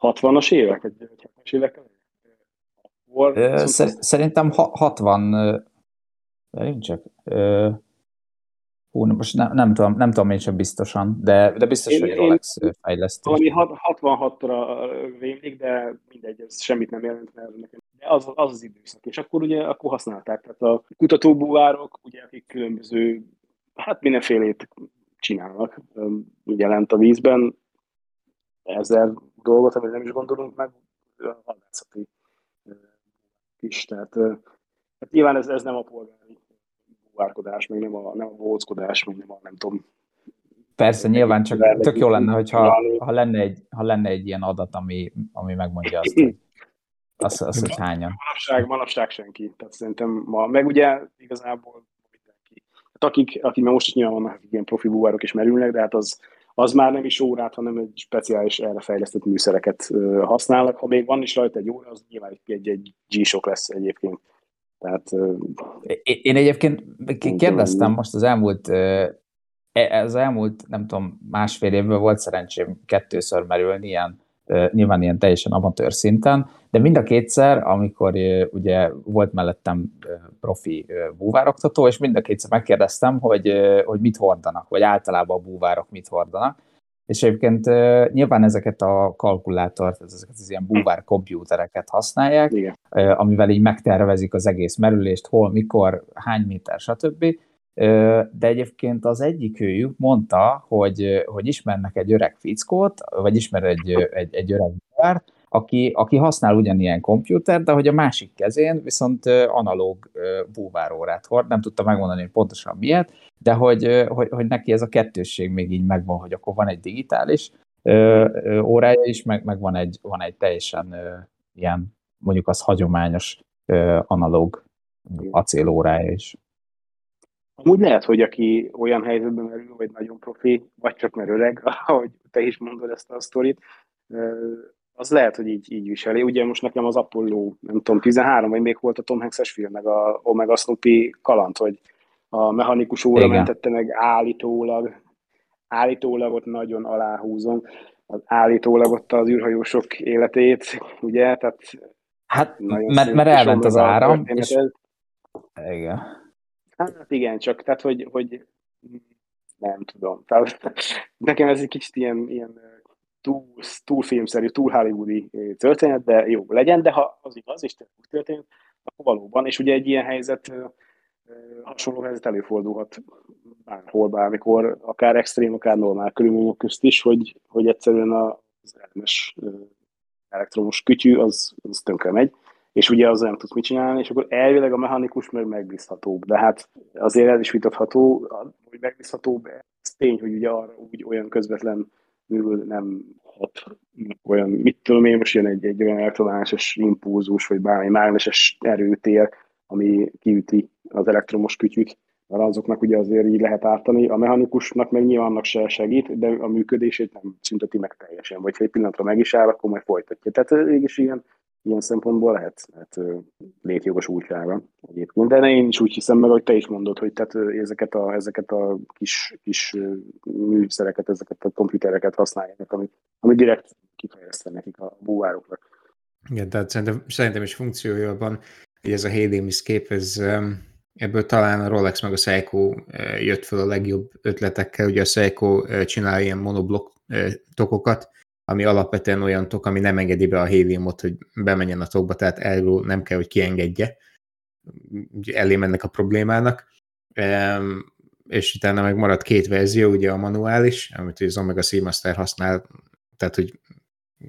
60-as évek, vagy 70-es évek volt. Szerintem 60, nincs csak. Hú, most nem, nem, tudom, nem tudom én sem biztosan, de, de biztos, én, hogy Rolex én, fejlesztés. Valami 66-ra rémlik, de mindegy, ez semmit nem jelent, mert nekem de az, az az időszak, és akkor ugye akkor használták. Tehát a kutatóbúvárok, ugye, akik különböző, hát mindenfélét csinálnak, jelent a vízben, ezer dolgot, amit nem is gondolunk meg, a hadászati is. Tehát, tehát nyilván ez, ez nem a polgári búvárkodás, meg nem a, nem a bóckodás, meg nem a nem tudom. Persze, nyilván csak tök jó lenne, hogyha ha lenne, egy, ha lenne egy ilyen adat, ami, ami megmondja azt, hogy, az, az, hogy hányan. Manapság, manapság senki. Tehát szerintem ma, meg ugye igazából mindenki. Hát akik, akik most is nyilván vannak ilyen profi búvárok is merülnek, de hát az, az már nem is órát, hanem egy speciális erre fejlesztett műszereket használnak. Ha még van is rajta egy óra, az nyilván egy, egy G-sok lesz egyébként. Tehát, Én egyébként kérdeztem most az elmúlt e, az elmúlt, nem tudom, másfél évben volt szerencsém kettőször merülni ilyen nyilván ilyen teljesen amatőr szinten, de mind a kétszer, amikor ugye volt mellettem profi búvároktató, és mind a kétszer megkérdeztem, hogy, hogy mit hordanak, vagy általában a búvárok mit hordanak, és egyébként nyilván ezeket a kalkulátort, ezeket az ilyen búvár kompjútereket használják, Igen. amivel így megtervezik az egész merülést, hol, mikor, hány méter, stb. de egyébként az egyik őjük mondta, hogy, hogy ismernek egy öreg fickót, vagy ismer egy, egy, egy öreg bárt, aki, aki használ ugyanilyen kompjúter, de hogy a másik kezén viszont analóg búvárórát hord, nem tudta megmondani hogy pontosan miért, de hogy, hogy, hogy neki ez a kettősség még így megvan, hogy akkor van egy digitális órája is, meg, meg van, egy, van egy teljesen ilyen, mondjuk az hagyományos analóg acélórája is. Amúgy lehet, hogy aki olyan helyzetben merül, vagy nagyon profi, vagy csak mert öreg, ahogy te is mondod ezt a sztorit, az lehet, hogy így, így viseli. Ugye most nekem az Apollo, nem tudom, 13, vagy még volt a Tom Hanks-es film, meg a Omega Snoopy kaland, hogy a mechanikus óra Igen. mentette meg állítólag, állítólag ott nagyon aláhúzom, az állítólag ott az űrhajósok életét, ugye, tehát Hát, mert, mert elment az áram, és... Igen. Hát igen, csak tehát, hogy, hogy nem tudom. Tehát, nekem ez egy kicsit ilyen, ilyen túl, túl filmszerű, túl hollywoodi történet, de jó legyen, de ha az igaz, és úgy történt, akkor valóban, és ugye egy ilyen helyzet, hasonló helyzet előfordulhat bárhol, bármikor, akár extrém, akár normál körülmények közt is, hogy, hogy egyszerűen az elemes elektromos kütyű az, az tönkre megy, és ugye az nem tudsz mit csinálni, és akkor elvileg a mechanikus meg megbízhatóbb, de hát azért ez is vitatható, hogy megbízhatóbb, ez tény, hogy ugye arra úgy olyan közvetlen nem hat olyan, mit tudom én, most jön egy, egy olyan elektromágneses impulzus, vagy bármi mágneses erőtér, ami kiüti az elektromos kütyűt, mert azoknak ugye azért így lehet ártani. A mechanikusnak meg nyilván annak se segít, de a működését nem szünteti meg teljesen, vagy ha egy pillanatra meg is áll, akkor majd folytatja. Tehát mégis ilyen, ilyen szempontból lehet, lehet létjogosultsága egyébként. De én is úgy hiszem meg, hogy te is mondod, hogy tehát ezeket a, ezeket a kis, kis műszereket, ezeket a komputereket használják, ami, ami direkt kifejezte nekik a búvároknak. Igen, tehát szerintem, szerintem is funkciója van, hogy ez a Hédémis kép, ez ebből talán a Rolex meg a Seiko jött fel a legjobb ötletekkel, ugye a Seiko csinál ilyen monoblok tokokat, ami alapvetően olyan tok, ami nem engedi be a héliumot, hogy bemenjen a tokba, tehát ergo nem kell, hogy kiengedje. Elé mennek a problémának. És utána meg maradt két verzió, ugye a manuális, amit az Omega Seamaster használ, tehát hogy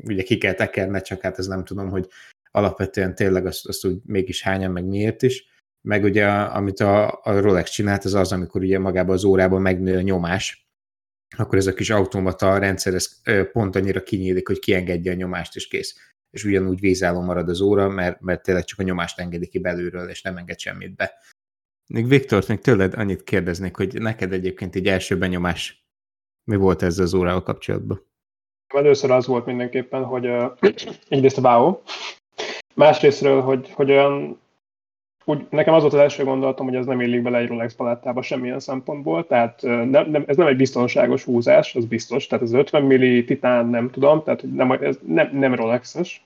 ugye ki kell tekerni, csak hát ez nem tudom, hogy alapvetően tényleg azt, azt úgy mégis hányan, meg miért is meg ugye amit a, a Rolex csinált, az az, amikor ugye magában az órában megnő a nyomás, akkor ez a kis automata rendszer ez pont annyira kinyílik, hogy kiengedje a nyomást, és kész. És ugyanúgy vízálló marad az óra, mert, mert tényleg csak a nyomást engedi ki belülről, és nem enged semmit be. Még Viktor, még tőled annyit kérdeznék, hogy neked egyébként egy első benyomás mi volt ez az órával kapcsolatban? Először az volt mindenképpen, hogy uh, egyrészt a wow, másrésztről, hogy, hogy olyan úgy, nekem az volt az első gondolatom, hogy ez nem illik bele egy Rolex palettába semmilyen szempontból, tehát nem, nem, ez nem egy biztonságos húzás, az biztos, tehát ez 50 milli titán nem tudom, tehát nem, ez nem, nem Rolex-es.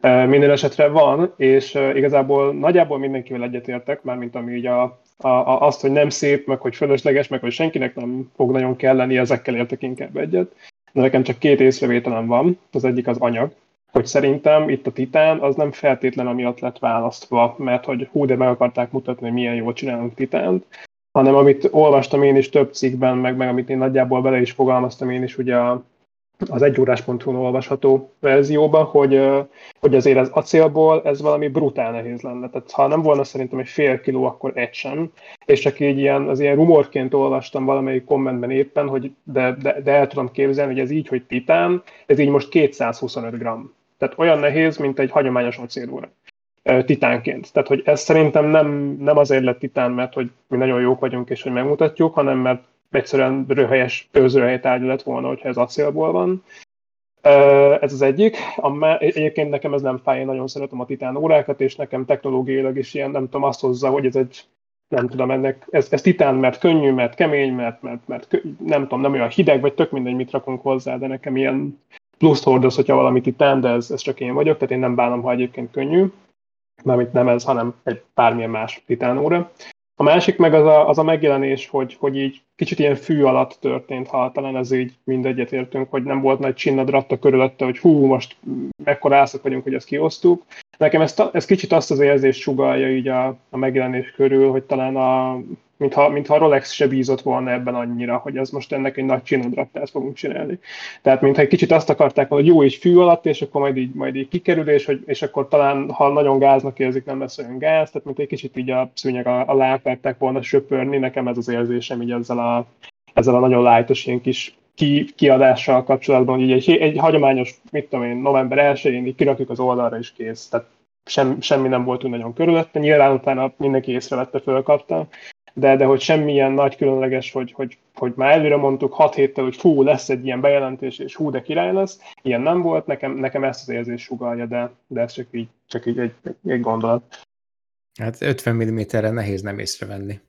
Minden esetre van, és igazából nagyjából mindenkivel egyetértek, mármint ami így a, a, a, azt, hogy nem szép, meg hogy fölösleges, meg hogy senkinek nem fog nagyon kelleni, ezekkel értek inkább egyet. De nekem csak két észrevételem van, az egyik az anyag, hogy szerintem itt a Titán az nem feltétlen amiatt lett választva, mert hogy hú, de meg akarták mutatni, hogy milyen jól csinálunk Titánt, hanem amit olvastam én is több cikkben, meg, meg amit én nagyjából bele is fogalmaztam én is ugye a, az egyórás.hu-n olvasható verzióban, hogy, hogy azért az acélból ez valami brutál nehéz lenne. Tehát ha nem volna szerintem egy fél kiló, akkor egy sem. És csak így ilyen, az ilyen rumorként olvastam valamelyik kommentben éppen, hogy de, de, de el tudom képzelni, hogy ez így, hogy titán, ez így most 225 gram. Tehát olyan nehéz, mint egy hagyományos acélóra titánként. Tehát, hogy ez szerintem nem, nem azért lett titán, mert hogy mi nagyon jók vagyunk és hogy megmutatjuk, hanem mert egyszerűen röhelyes, pőzőröhely tárgya lett volna, hogyha ez acélból van. Ez az egyik. A, egyébként nekem ez nem fáj, én nagyon szeretem a titán órákat, és nekem technológiailag is ilyen, nem tudom, azt hozza, hogy ez egy nem tudom, ennek, ez, ez titán, mert könnyű, mert kemény, mert, mert, mert nem tudom, nem olyan hideg, vagy tök mindegy, mit rakunk hozzá, de nekem ilyen plusz hordoz, hogyha valamit titán, de ez, ez csak én vagyok, tehát én nem bánom, ha egyébként könnyű, mármint nem ez, hanem egy bármilyen más titán óra. A másik meg az a, az a megjelenés, hogy, hogy így kicsit ilyen fű alatt történt, ha talán ez így mindegyet értünk, hogy nem volt nagy csinnadratta körülötte, hogy hú, most mekkora ászak vagyunk, hogy ezt kiosztuk. Nekem ez, ez kicsit azt az érzést sugalja így a, a megjelenés körül, hogy talán a, mintha, mintha a Rolex se bízott volna ebben annyira, hogy ez most ennek egy nagy csinodrattát fogunk csinálni. Tehát mintha egy kicsit azt akarták, hogy jó, így fű alatt, és akkor majd így, majd így kikerül, és, hogy, és akkor talán, ha nagyon gáznak érzik, nem lesz olyan gáz, tehát mint egy kicsit így a szűnyeg alá akarták volna söpörni, nekem ez az érzésem így ezzel a, ezzel a nagyon lájtos ilyen kis ki, kiadással kapcsolatban, hogy egy, egy hagyományos, mit tudom én, november 1-én így kirakjuk az oldalra is kész. Tehát sem, semmi nem volt úgy nagyon körülötte, nyilván utána mindenki észrevette, fölkapta, de, de hogy semmilyen nagy különleges, hogy, hogy, hogy már előre mondtuk hat héttel, hogy fú, lesz egy ilyen bejelentés, és hú, de király lesz, ilyen nem volt, nekem, nekem ezt az érzés sugalja, de, de ez csak így, csak így egy, egy gondolat. Hát 50 mm-re nehéz nem észrevenni.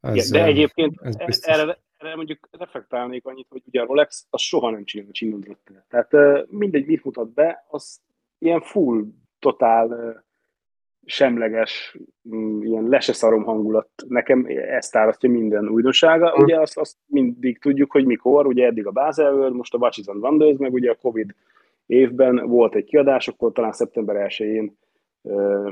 Az, Igen, de egyébként az erre, erre mondjuk reflektálnék annyit, hogy ugye a Rolex az soha nem csinál csinálott. Tehát mindegy, mit mutat be, az ilyen full, totál semleges, mm, ilyen leseszarom hangulat. Nekem ezt árasztja minden újdonsága. Hm. Ugye azt, azt mindig tudjuk, hogy mikor, ugye eddig a Basel World, most a Watches and Wonders, meg ugye a Covid évben volt egy kiadás, akkor talán szeptember 1-én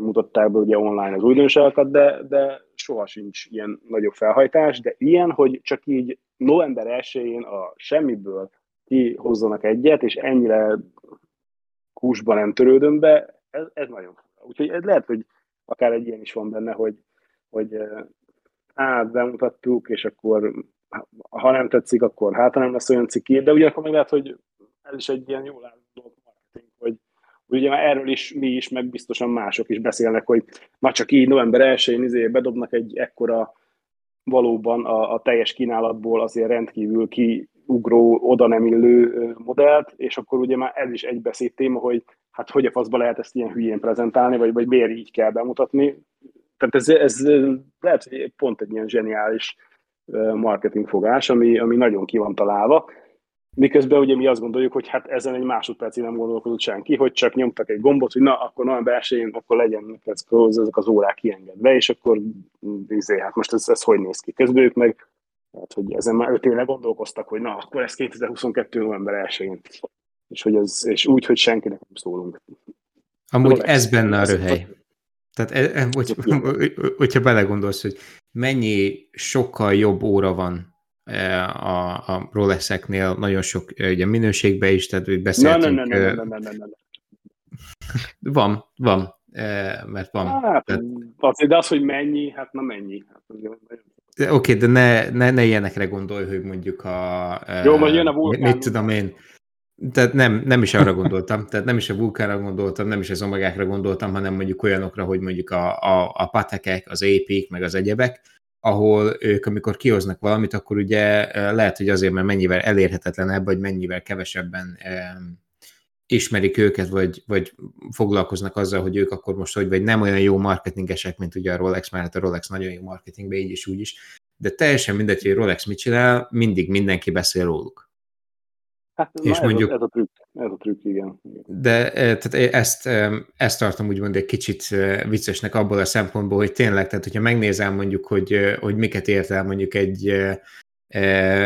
mutatták be ugye online az újdonságokat, de, de soha sincs ilyen nagyobb felhajtás, de ilyen, hogy csak így november 1-én a semmiből kihozzanak egyet, és ennyire kúsban nem törődöm be, ez, ez nagyon. Úgyhogy lehet, hogy akár egy ilyen is van benne, hogy, hogy hát bemutattuk, és akkor ha nem tetszik, akkor hát nem lesz olyan cikki, de ugyanakkor meg lehet, hogy ez is egy ilyen jól álló marketing, hogy Ugye már erről is mi is, meg biztosan mások is beszélnek, hogy na csak így november 1-én izé bedobnak egy ekkora valóban a, a teljes kínálatból azért rendkívül kiugró, oda nem illő modellt, és akkor ugye már ez is egy beszéd téma, hogy hát hogy a faszba lehet ezt ilyen hülyén prezentálni, vagy, vagy miért így kell bemutatni. Tehát ez, ez lehet, hogy pont egy ilyen zseniális marketingfogás, ami, ami nagyon ki van találva. Miközben ugye mi azt gondoljuk, hogy hát ezen egy másodpercig nem gondolkodott senki, hogy csak nyomtak egy gombot, hogy na, akkor november 1 akkor legyen ezek az órák kiengedve, és akkor izé, hát most ez, ez hogy néz ki. Közben ők meg, hát, hogy ezen már öt éve gondolkoztak, hogy na, akkor ez 2022. november 1 és, hogy ez, és úgy, hogy senkinek nem szólunk. Amúgy ez benne a röhely. Tehát e, e, hogy, hogyha belegondolsz, hogy mennyi sokkal jobb óra van a, a Rolexeknél nagyon sok ugye, minőségbe is, tehát hogy beszéltünk. Na, na, na, na, na, na. Van, van, mert van. Hát, tehát... de az, hogy mennyi, hát na mennyi. Hát, Oké, okay, de ne, ne, ne ilyenekre gondolj, hogy mondjuk a... Jó, majd jön a vulkán. Mit tudom én, tehát nem, nem is arra gondoltam, tehát nem is a vulkánra gondoltam, nem is az omegákra gondoltam, hanem mondjuk olyanokra, hogy mondjuk a, a, a patekek, az épik, meg az egyebek, ahol ők, amikor kihoznak valamit, akkor ugye lehet, hogy azért, mert mennyivel elérhetetlenebb, vagy mennyivel kevesebben ismerik őket, vagy, vagy foglalkoznak azzal, hogy ők akkor most hogy, vagy nem olyan jó marketingesek, mint ugye a Rolex, mert hát a Rolex nagyon jó marketingbe, így is úgy is, de teljesen mindegy, hogy Rolex mit csinál, mindig mindenki beszél róluk. Hát, és ez mondjuk, a, ez a trükk, ez a trükk, igen. De tehát ezt, ezt tartom úgymond egy kicsit viccesnek abból a szempontból, hogy tényleg, tehát hogyha megnézem mondjuk, hogy, hogy miket ért el mondjuk egy,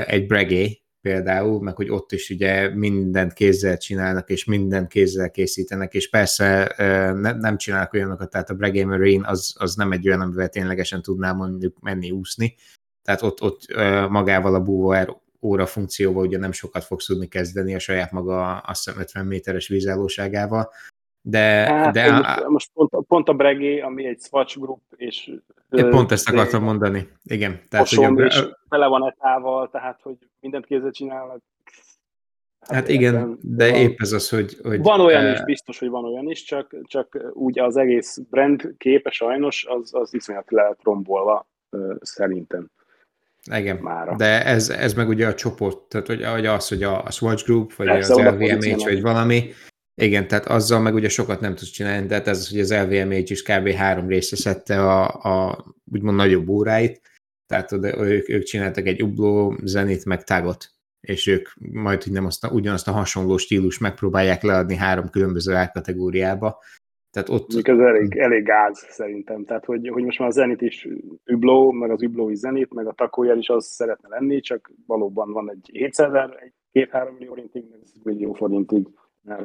egy bregé például, meg hogy ott is ugye mindent kézzel csinálnak, és mindent kézzel készítenek, és persze ne, nem csinálnak olyanokat, tehát a Bregé Marine az, az nem egy olyan, amivel ténylegesen tudnám mondjuk menni úszni, tehát ott, ott magával a búvó óra funkcióval ugye nem sokat fogsz tudni kezdeni a saját maga azt hiszem 50 méteres vízállóságával. De, hát, de most, most pont, pont a Bregé, ami egy Swatch Group, és én pont ezt akartam mondani, igen. Tehát, hogy és tele van etával, tehát, hogy mindent kézzel csinálnak. Hát, hát igen, de van, épp ez az, hogy... hogy van olyan uh, is, biztos, hogy van olyan is, csak, csak úgy az egész brand képe sajnos, az, az iszonyat lehet rombolva szerintem. Igen, Mára. de ez, ez meg ugye a csoport, tehát hogy, hogy az, hogy a, a Swatch Group, vagy Persze, az LVMH, vagy valami, igen, tehát azzal meg ugye sokat nem tudsz csinálni, tehát ez az, hogy az LVMH is kb. három részre szedte a, a úgymond nagyobb óráit, tehát oda, ők, ők csináltak egy ubló, zenit, meg tagot, és ők majd hogy nem azt, ugyanazt a hasonló stílus megpróbálják leadni három különböző árkategóriába, tehát ott... Mik ez elég, elég gáz szerintem. Tehát, hogy, hogy most már a Zenit is übló, meg az übló is Zenit, meg a takójel is az szeretne lenni, csak valóban van egy 700 egy két-három millió forintig, meg egy millió forintig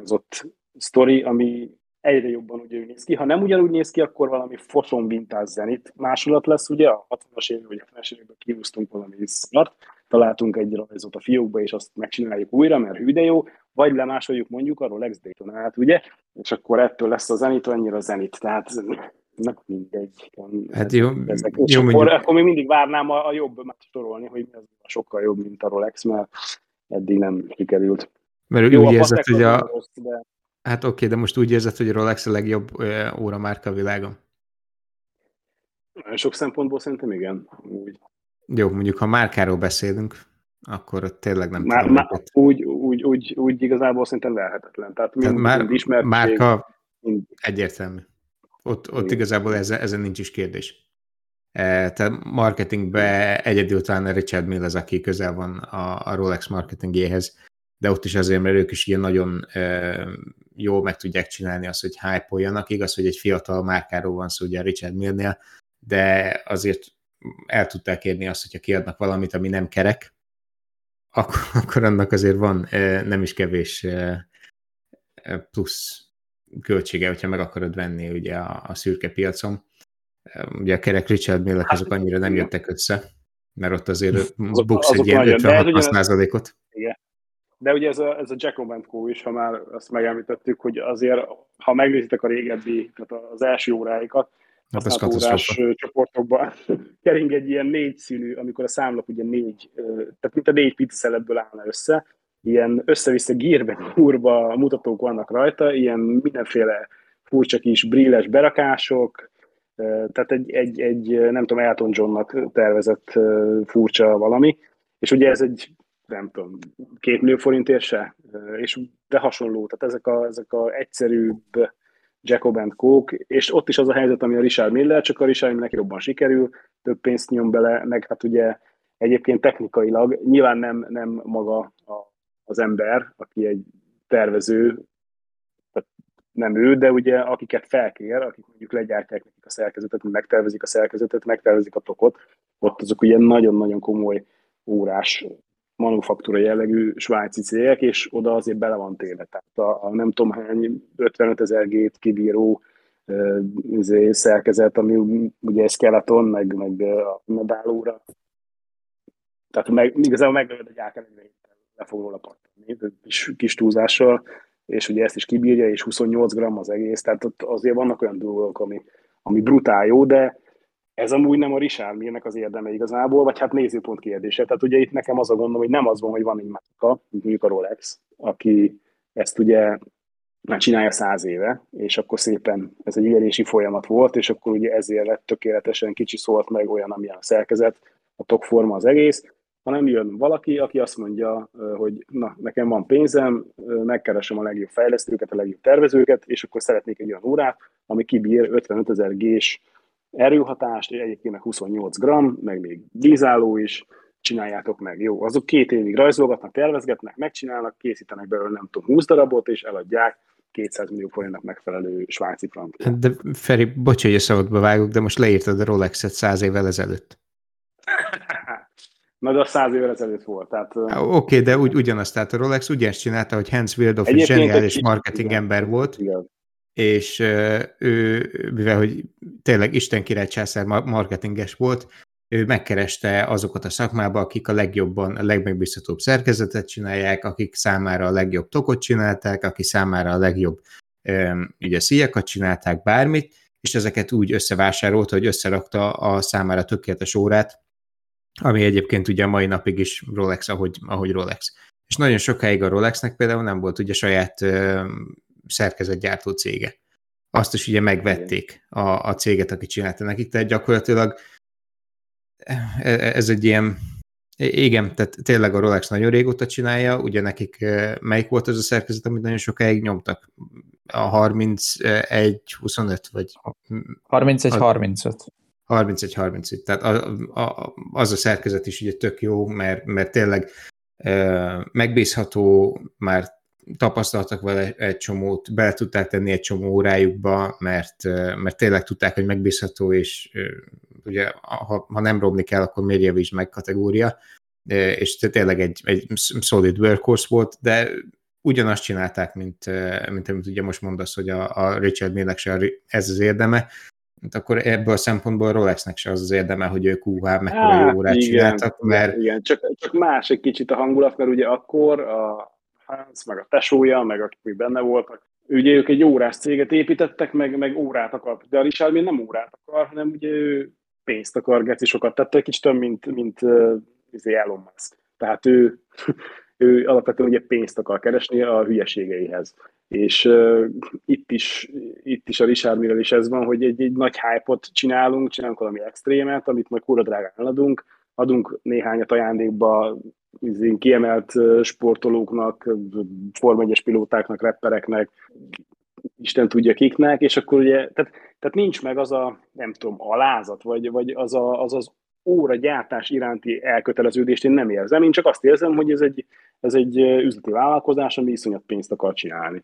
ott sztori, ami egyre jobban úgy néz ki. Ha nem ugyanúgy néz ki, akkor valami foson mintás zenit másolat lesz, ugye a 60-as évek vagy 70-es években kihúztunk valami szart, találtunk egy rajzot a fiókba, és azt megcsináljuk újra, mert hű de jó, vagy lemásoljuk mondjuk a Rolex Daytonát, ugye, és akkor ettől lesz a zenit, annyira zenit, tehát na, mindegy. Hát jó, ezek. És jó akkor, mondjuk. akkor még mindig várnám a, a jobb sorolni, hogy mi az sokkal jobb, mint a Rolex, mert eddig nem sikerült. Mert jó, úgy érzed, hogy a... Rossz, de... Hát oké, okay, de most úgy érzed, hogy a Rolex a legjobb óra márka a világon? Sok szempontból szerintem igen. Úgy. Jó, mondjuk ha márkáról beszélünk, akkor tényleg nem már, tudom. Már, úgy, úgy, úgy, úgy igazából szerintem lehetetlen. Tehát, Tehát már, ismertség, márka mind... egyértelmű. Ott, ott igazából ezen, ezen nincs is kérdés. E, tehát marketingbe egyedül talán Richard Mill az, aki közel van a, a Rolex marketingéhez, de ott is azért, mert ők is ilyen nagyon e, jól meg tudják csinálni azt, hogy hype-oljanak. Igaz, hogy egy fiatal márkáról van szó ugye Richard Millnél, de azért el tudták érni azt, hogyha kiadnak valamit, ami nem kerek, akkor, akkor annak azért van e, nem is kevés e, e, plusz költsége, hogyha meg akarod venni ugye a, a szürke piacon. Ugye a kerek Richard Millek hát, azok annyira nem jöttek össze, mert ott azért buksz egy ilyen 56 százalékot. Igen. De ugye ez a, ez a Jacob Co is, ha már azt megemlítettük, hogy azért, ha megnézitek a régebbi, tehát az első óráikat, Hát az órás csoportokban kering egy ilyen négy színű, amikor a számlap ugye négy, tehát mint a négy pizzaszeletből állna össze, ilyen össze-vissza gírben úrba mutatók vannak rajta, ilyen mindenféle furcsa kis brilles berakások, tehát egy, egy, egy nem tudom, Elton Johnnak tervezett furcsa valami, és ugye ez egy, nem tudom, két millió forintért se, és de hasonló, tehát ezek a, ezek a egyszerűbb Jacob and Coke, és ott is az a helyzet, ami a Richard Miller, csak a Richard neki jobban sikerül, több pénzt nyom bele, meg hát ugye egyébként technikailag nyilván nem, nem maga a, az ember, aki egy tervező, tehát nem ő, de ugye akiket felkér, akik mondjuk legyártják nekik a szerkezetet, megtervezik a szerkezetet, megtervezik a tokot, ott azok ugye nagyon-nagyon komoly órás manufaktúra jellegű svájci cégek, és oda azért bele van téve. Tehát a, a nem tudom hány 55 ezer gét kibíró uh, szerkezet, ami ugye skeleton, meg, meg a medálóra. Tehát meg, igazából egy áken egy le fog róla pattani, kis, kis túlzással, és ugye ezt is kibírja, és 28 gram az egész, tehát ott azért vannak olyan dolgok, ami, ami brutál jó, de ez amúgy nem a Richard Mirnek az érdeme igazából, vagy hát nézőpont kérdése. Tehát ugye itt nekem az a gondom, hogy nem az van, hogy van egy márka, mondjuk a Rolex, aki ezt ugye már csinálja száz éve, és akkor szépen ez egy érési folyamat volt, és akkor ugye ezért lett tökéletesen kicsi szólt meg olyan, amilyen a szerkezet, a tokforma az egész, hanem jön valaki, aki azt mondja, hogy na, nekem van pénzem, megkeresem a legjobb fejlesztőket, a legjobb tervezőket, és akkor szeretnék egy olyan órát, ami kibír 55 ezer G-s erőhatást, egyébként meg 28 gram, meg még vízálló is, csináljátok meg. Jó, azok két évig rajzolgatnak, tervezgetnek, megcsinálnak, készítenek belőle nem tudom 20 darabot, és eladják 200 millió forintnak megfelelő svájci frankot. Hát de Feri, bocs, hogy a szabadba vágok, de most leírtad a Rolex-et száz évvel ezelőtt. Na, de az száz évvel ezelőtt volt. Tehát, Oké, okay, de ugy, ugyanazt, tehát a Rolex ugyanezt csinálta, hogy Hans Wildoff egy zseniális marketing ember volt, igen és ő, mivel hogy tényleg Isten király császár marketinges volt, ő megkereste azokat a szakmába, akik a legjobban, a legmegbízhatóbb szerkezetet csinálják, akik számára a legjobb tokot csinálták, aki számára a legjobb ugye szíjakat csinálták, bármit, és ezeket úgy összevásárolt, hogy összerakta a számára tökéletes órát, ami egyébként ugye mai napig is Rolex, ahogy, ahogy Rolex. És nagyon sokáig a Rolexnek például nem volt ugye saját szerkezetgyártó cége. Azt is ugye megvették a, a céget, aki csinálta nekik, tehát gyakorlatilag e, e, ez egy ilyen, igen, tehát tényleg a Rolex nagyon régóta csinálja, ugye nekik e, melyik volt az a szerkezet, amit nagyon sokáig nyomtak? A 31-25, vagy... 31-35. 31-35, tehát a, a, az a szerkezet is ugye tök jó, mert, mert tényleg megbízható, már tapasztaltak vele egy csomót, bele tudták tenni egy csomó órájukba, mert, mert tényleg tudták, hogy megbízható, és ugye ha, ha nem robni kell, akkor miért javíts meg kategória, és tényleg egy, egy solid workhorse volt, de ugyanazt csinálták, mint, mint amit ugye most mondasz, hogy a, a Richard Millnek se ez az érdeme, hát akkor ebből a szempontból Rolexnek se az az érdeme, hogy ők UH mekkora hát, jó órát igen, csináltak, mert... Igen, csak, csak más egy kicsit a hangulat, mert ugye akkor a Hans, meg a tesója, meg akik még benne voltak, ugye ők egy órás céget építettek, meg, meg órát akar. De a Richard még nem órát akar, hanem ugye ő pénzt akar, geci sokat tett, egy kicsit több, mint, mint uh, Elon Musk. Tehát ő, ő alapvetően ugye pénzt akar keresni a hülyeségeihez. És uh, itt, is, itt is a Richard Miller is ez van, hogy egy, egy nagy hype-ot csinálunk, csinálunk valami extrémet, amit majd kurva drágán eladunk, adunk néhányat ajándékba kiemelt sportolóknak, Form 1 pilótáknak, reppereknek, Isten tudja kiknek, és akkor ugye, tehát, tehát nincs meg az a, nem tudom, alázat, vagy, vagy az, a, az az óra gyártás iránti elköteleződést én nem érzem, én csak azt érzem, hogy ez egy, ez egy üzleti vállalkozás, ami iszonyat pénzt akar csinálni.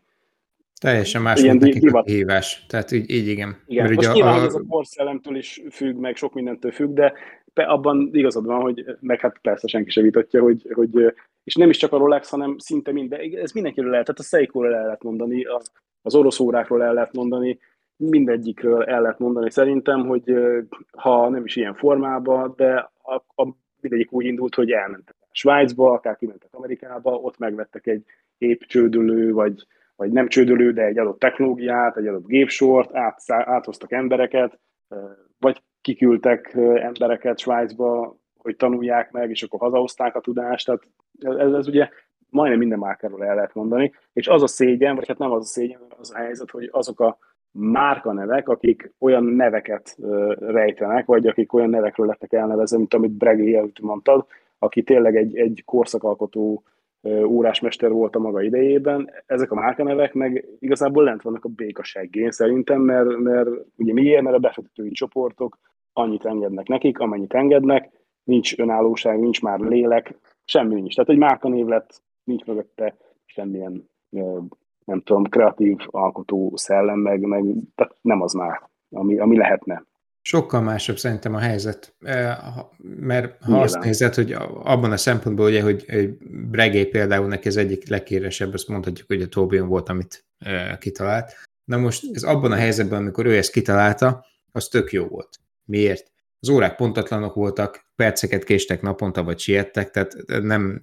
Teljesen más Ilyen volt nekik a hívás. Tehát így, így igen. igen. Mert Most ugye nyilván a... ez a korszellemtől is függ, meg sok mindentől függ, de abban igazad van, hogy meg hát persze senki sem vitatja, hogy, hogy és nem is csak a Rolex, hanem szinte minden, ez mindenkiről lehet, tehát a seiko el lehet mondani, az orosz órákról el lehet mondani, mindegyikről el lehet mondani szerintem, hogy ha nem is ilyen formában, de a, a, mindegyik úgy indult, hogy elmentek Svájcba, akár kimentek Amerikába, ott megvettek egy épp csődülő, vagy, vagy nem csődülő, de egy adott technológiát, egy adott gépsort, át, áthoztak embereket, vagy kiküldtek embereket Svájcba, hogy tanulják meg, és akkor hazahozták a tudást. Tehát ez, ez ugye majdnem minden márkáról el lehet mondani. És az a szégyen, vagy hát nem az a szégyen, az a helyzet, hogy azok a márkanevek, akik olyan neveket rejtenek, vagy akik olyan nevekről lettek elnevezve, mint amit Bregé előtt mondtad, aki tényleg egy, egy korszakalkotó órásmester volt a maga idejében. Ezek a márkanevek meg igazából lent vannak a békaseggén szerintem, mert, mert ugye miért? Mert a befektetői csoportok annyit engednek nekik, amennyit engednek, nincs önállóság, nincs már lélek, semmi nincs. Tehát egy márkanév lett, nincs mögötte semmilyen, nem tudom, kreatív alkotó szellem, meg, meg tehát nem az már, ami, ami lehetne. Sokkal másabb szerintem a helyzet, mert ha Nyilván. azt nézed, hogy abban a szempontból, ugye, hogy Bregé például neki az egyik legkéresebb, azt mondhatjuk, hogy a Tobion volt, amit kitalált. Na most ez abban a helyzetben, amikor ő ezt kitalálta, az tök jó volt. Miért? Az órák pontatlanok voltak, perceket késtek naponta, vagy siettek, tehát nem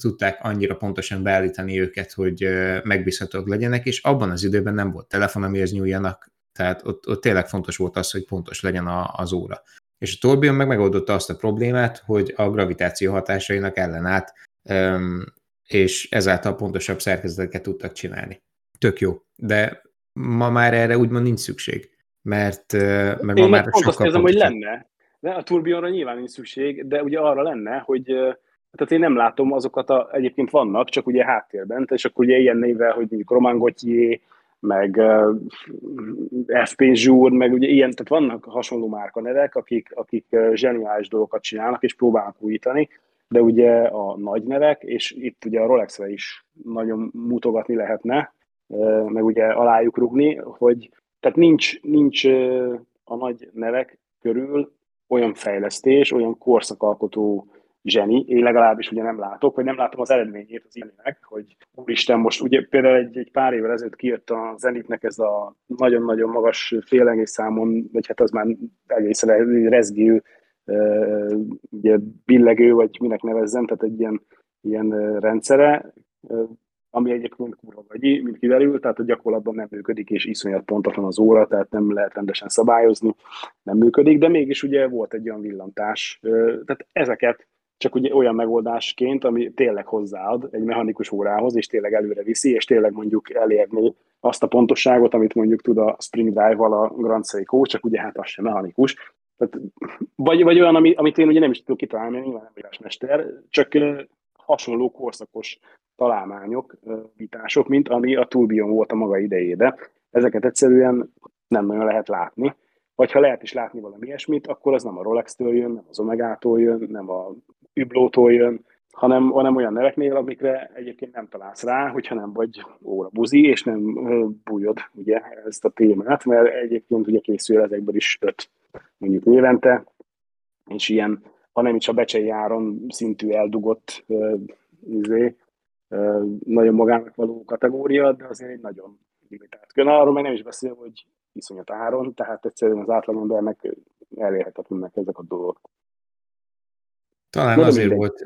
tudták annyira pontosan beállítani őket, hogy megbízhatók legyenek, és abban az időben nem volt telefon, amihez nyúljanak, tehát ott, ott tényleg fontos volt az, hogy pontos legyen a, az óra. És a Torbion meg megoldotta azt a problémát, hogy a gravitáció hatásainak ellenállt, és ezáltal pontosabb szerkezeteket tudtak csinálni. Tök jó, de ma már erre úgymond nincs szükség mert, mert Én ma már pont azt érzem, hogy lenne. De a turbionra nyilván nincs szükség, de ugye arra lenne, hogy tehát én nem látom azokat, a, egyébként vannak, csak ugye háttérben, és akkor ugye ilyen névvel, hogy mondjuk Roman Gauthier, meg uh, FP Zsúr, meg ugye ilyen, tehát vannak hasonló márkanevek, akik, akik zseniális dolgokat csinálnak, és próbálnak újítani, de ugye a nagy nevek, és itt ugye a Rolexre is nagyon mutogatni lehetne, meg ugye alájuk rugni, hogy tehát nincs, nincs a nagy nevek körül olyan fejlesztés, olyan korszakalkotó zseni, én legalábbis ugye nem látok, vagy nem látom az eredményét az ilyenek, hogy úristen, most ugye például egy, egy pár évvel ezelőtt kijött a Zenitnek ez a nagyon-nagyon magas félengés számon, vagy hát az már egészen rezgő, ugye billegő, vagy minek nevezzem, tehát egy ilyen, ilyen rendszere, ami egyébként kurva vagy, mint kiderült, tehát a gyakorlatban nem működik, és iszonyat pontosan az óra, tehát nem lehet rendesen szabályozni, nem működik, de mégis ugye volt egy olyan villantás, tehát ezeket csak ugye olyan megoldásként, ami tényleg hozzáad egy mechanikus órához, és tényleg előre viszi, és tényleg mondjuk elérni azt a pontosságot, amit mondjuk tud a Spring Drive-val a Grand Seiko, csak ugye hát az sem mechanikus. Tehát, vagy, vagy olyan, ami, amit én ugye nem is tudok kitalálni, mert nyilván nem mester, csak hasonló korszakos találmányok, vitások, mint ami a Tourbillon volt a maga idejébe. Ezeket egyszerűen nem nagyon lehet látni, vagy ha lehet is látni valami ilyesmit, akkor az nem a Rolex-től jön, nem az Omega-tól jön, nem a Hublot-tól jön, hanem, hanem olyan neveknél, amikre egyébként nem találsz rá, hogyha nem vagy óra buzi, és nem bújod ugye, ezt a témát, mert egyébként ugye készül ezekből is öt mondjuk évente, és ilyen, ha nem is a becsei áron szintű eldugott izé, nagyon magának való kategória, de azért egy nagyon limitált. Külön arról meg nem is beszél, hogy iszonyat áron, tehát egyszerűen az átlagembernek elérhetetlenek ezek a dolgok. Talán de azért mindegy. volt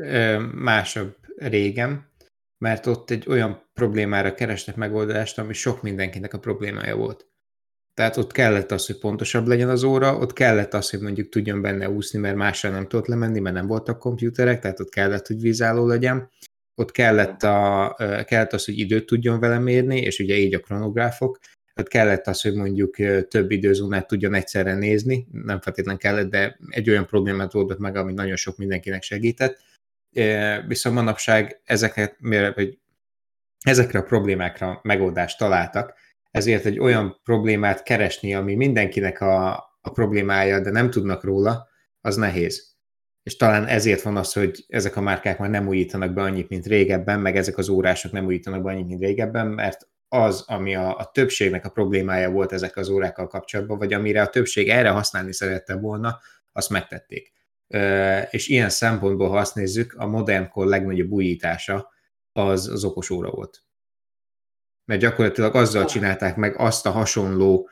másabb régen, mert ott egy olyan problémára kerestek megoldást, ami sok mindenkinek a problémája volt. Tehát ott kellett az, hogy pontosabb legyen az óra, ott kellett az, hogy mondjuk tudjon benne úszni, mert másra nem tudott lemenni, mert nem voltak komputerek, tehát ott kellett, hogy vízálló legyen. Ott kellett, a, kellett az, hogy időt tudjon vele mérni, és ugye így a kronográfok. Ott kellett az, hogy mondjuk több időzónát tudjon egyszerre nézni, nem feltétlenül kellett, de egy olyan problémát oldott meg, ami nagyon sok mindenkinek segített. Viszont manapság ezeket, vagy ezekre a problémákra megoldást találtak, ezért egy olyan problémát keresni, ami mindenkinek a, a problémája, de nem tudnak róla, az nehéz. És talán ezért van az, hogy ezek a márkák már nem újítanak be annyit, mint régebben, meg ezek az órások nem újítanak be annyit, mint régebben, mert az, ami a, a többségnek a problémája volt ezek az órákkal kapcsolatban, vagy amire a többség erre használni szerette volna, azt megtették. És ilyen szempontból, ha azt nézzük, a modernkor legnagyobb újítása az az okos óra volt mert gyakorlatilag azzal csinálták meg azt a hasonló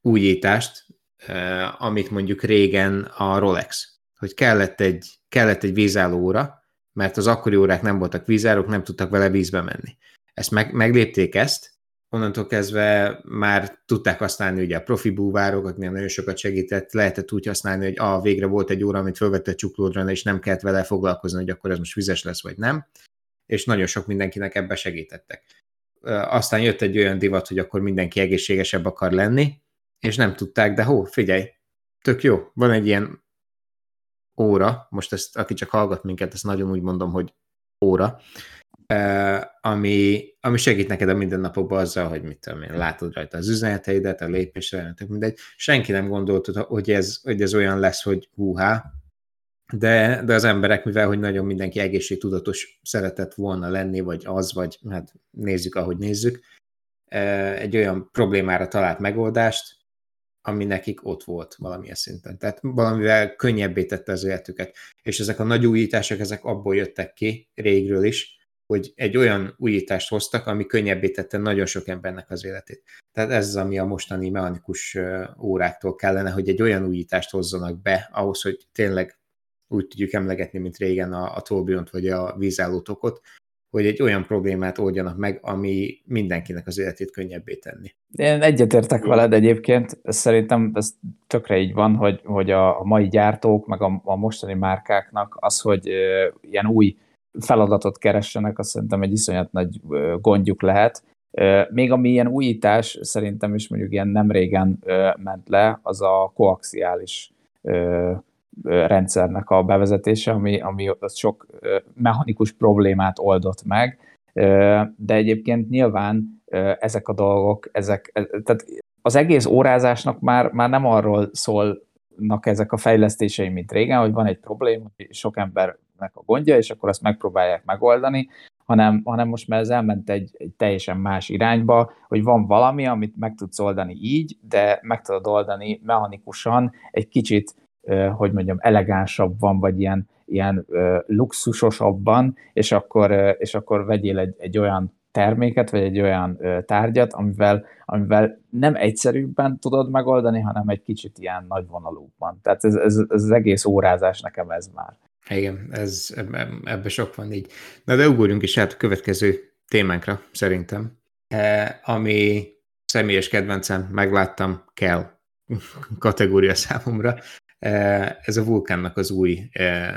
újítást, eh, amit mondjuk régen a Rolex, hogy kellett egy, kellett egy vízálló óra, mert az akkori órák nem voltak vízárók, nem tudtak vele vízbe menni. Ezt meg, meglépték ezt, onnantól kezdve már tudták használni ugye a profi búvárok, akiknél nagyon sokat segített, lehetett úgy használni, hogy a végre volt egy óra, amit fölvette a csuklódra, és nem kellett vele foglalkozni, hogy akkor ez most vizes lesz, vagy nem, és nagyon sok mindenkinek ebbe segítettek aztán jött egy olyan divat, hogy akkor mindenki egészségesebb akar lenni, és nem tudták, de hó, figyelj, tök jó, van egy ilyen óra, most ezt, aki csak hallgat minket, ezt nagyon úgy mondom, hogy óra, ami, ami segít neked a mindennapokban azzal, hogy mit tudom én, látod rajta az üzeneteidet, a lépésre, mindegy. Senki nem gondolt, hogy ez, hogy ez olyan lesz, hogy húhá, de, de az emberek, mivel hogy nagyon mindenki egészségtudatos szeretett volna lenni, vagy az, vagy hát nézzük, ahogy nézzük, e, egy olyan problémára talált megoldást, ami nekik ott volt valamilyen szinten. Tehát valamivel könnyebbé tette az életüket. És ezek a nagy újítások, ezek abból jöttek ki régről is, hogy egy olyan újítást hoztak, ami könnyebbé tette nagyon sok embernek az életét. Tehát ez az, ami a mostani mechanikus óráktól kellene, hogy egy olyan újítást hozzanak be, ahhoz, hogy tényleg úgy tudjuk emlegetni, mint régen a, a Tolbiont vagy a vízállótokot, hogy egy olyan problémát oldjanak meg, ami mindenkinek az életét könnyebbé tenni. Én egyetértek veled egyébként, szerintem ez tökre így van, hogy, hogy a, a mai gyártók, meg a, a mostani márkáknak az, hogy e, ilyen új feladatot keressenek, azt szerintem egy iszonyat nagy gondjuk lehet. Még ami ilyen újítás, szerintem is mondjuk ilyen nem régen ment le, az a koaxiális rendszernek a bevezetése, ami, ami az sok mechanikus problémát oldott meg, de egyébként nyilván ezek a dolgok, ezek, e, tehát az egész órázásnak már, már nem arról szólnak ezek a fejlesztései, mint régen, hogy van egy probléma, sok embernek a gondja, és akkor azt megpróbálják megoldani, hanem, hanem most már ez elment egy, egy teljesen más irányba, hogy van valami, amit meg tudsz oldani így, de meg tudod oldani mechanikusan, egy kicsit hogy mondjam, elegánsabban, vagy ilyen, ilyen luxusosabban, és akkor, és akkor vegyél egy, egy olyan terméket, vagy egy olyan tárgyat, amivel, amivel nem egyszerűbben tudod megoldani, hanem egy kicsit ilyen nagyvonalúban. Tehát ez, ez, ez az egész órázás nekem ez már. Igen, ez, ebbe sok van így. Na de ugorjunk is át a következő témánkra, szerintem, e, ami személyes kedvencem, megláttam, kell kategória számomra, ez a Vulkánnak az új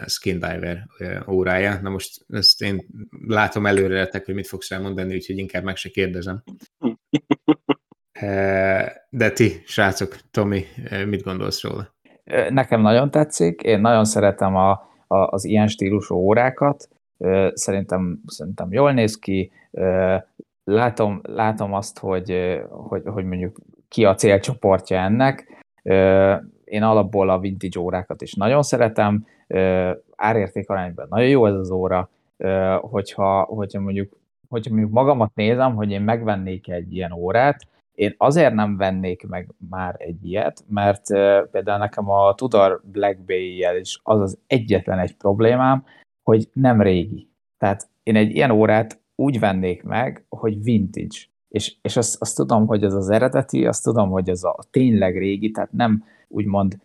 Skin Diver órája. Na most ezt én látom előre, hogy mit fogsz elmondani, úgyhogy inkább meg se kérdezem. De ti, srácok, Tomi, mit gondolsz róla? Nekem nagyon tetszik, én nagyon szeretem a, a, az ilyen stílusú órákat, szerintem, szerintem jól néz ki, látom, látom azt, hogy, hogy, hogy mondjuk ki a célcsoportja ennek, én alapból a vintage órákat is nagyon szeretem, árérték arányban nagyon jó ez az óra, hogyha, hogyha mondjuk hogyha mondjuk magamat nézem, hogy én megvennék egy ilyen órát, én azért nem vennék meg már egy ilyet, mert például nekem a Tudor Black Bay-jel is az az egyetlen egy problémám, hogy nem régi. Tehát én egy ilyen órát úgy vennék meg, hogy vintage. És, és azt, azt tudom, hogy ez az eredeti, azt tudom, hogy ez a tényleg régi, tehát nem úgymond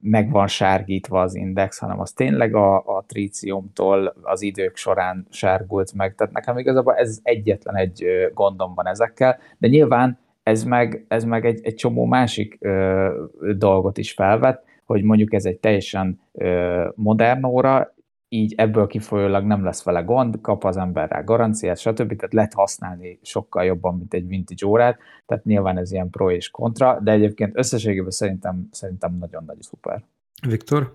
meg van sárgítva az index, hanem az tényleg a, a tríciumtól az idők során sárgult meg. Tehát nekem igazából ez egyetlen egy gondom van ezekkel, de nyilván ez meg, ez meg egy, egy csomó másik ö, dolgot is felvet, hogy mondjuk ez egy teljesen ö, modern óra, így ebből kifolyólag nem lesz vele gond, kap az ember rá garanciát, stb. Tehát lehet használni sokkal jobban, mint egy vintage órát, tehát nyilván ez ilyen pro és kontra, de egyébként összességében szerintem, szerintem nagyon nagy szuper. Viktor?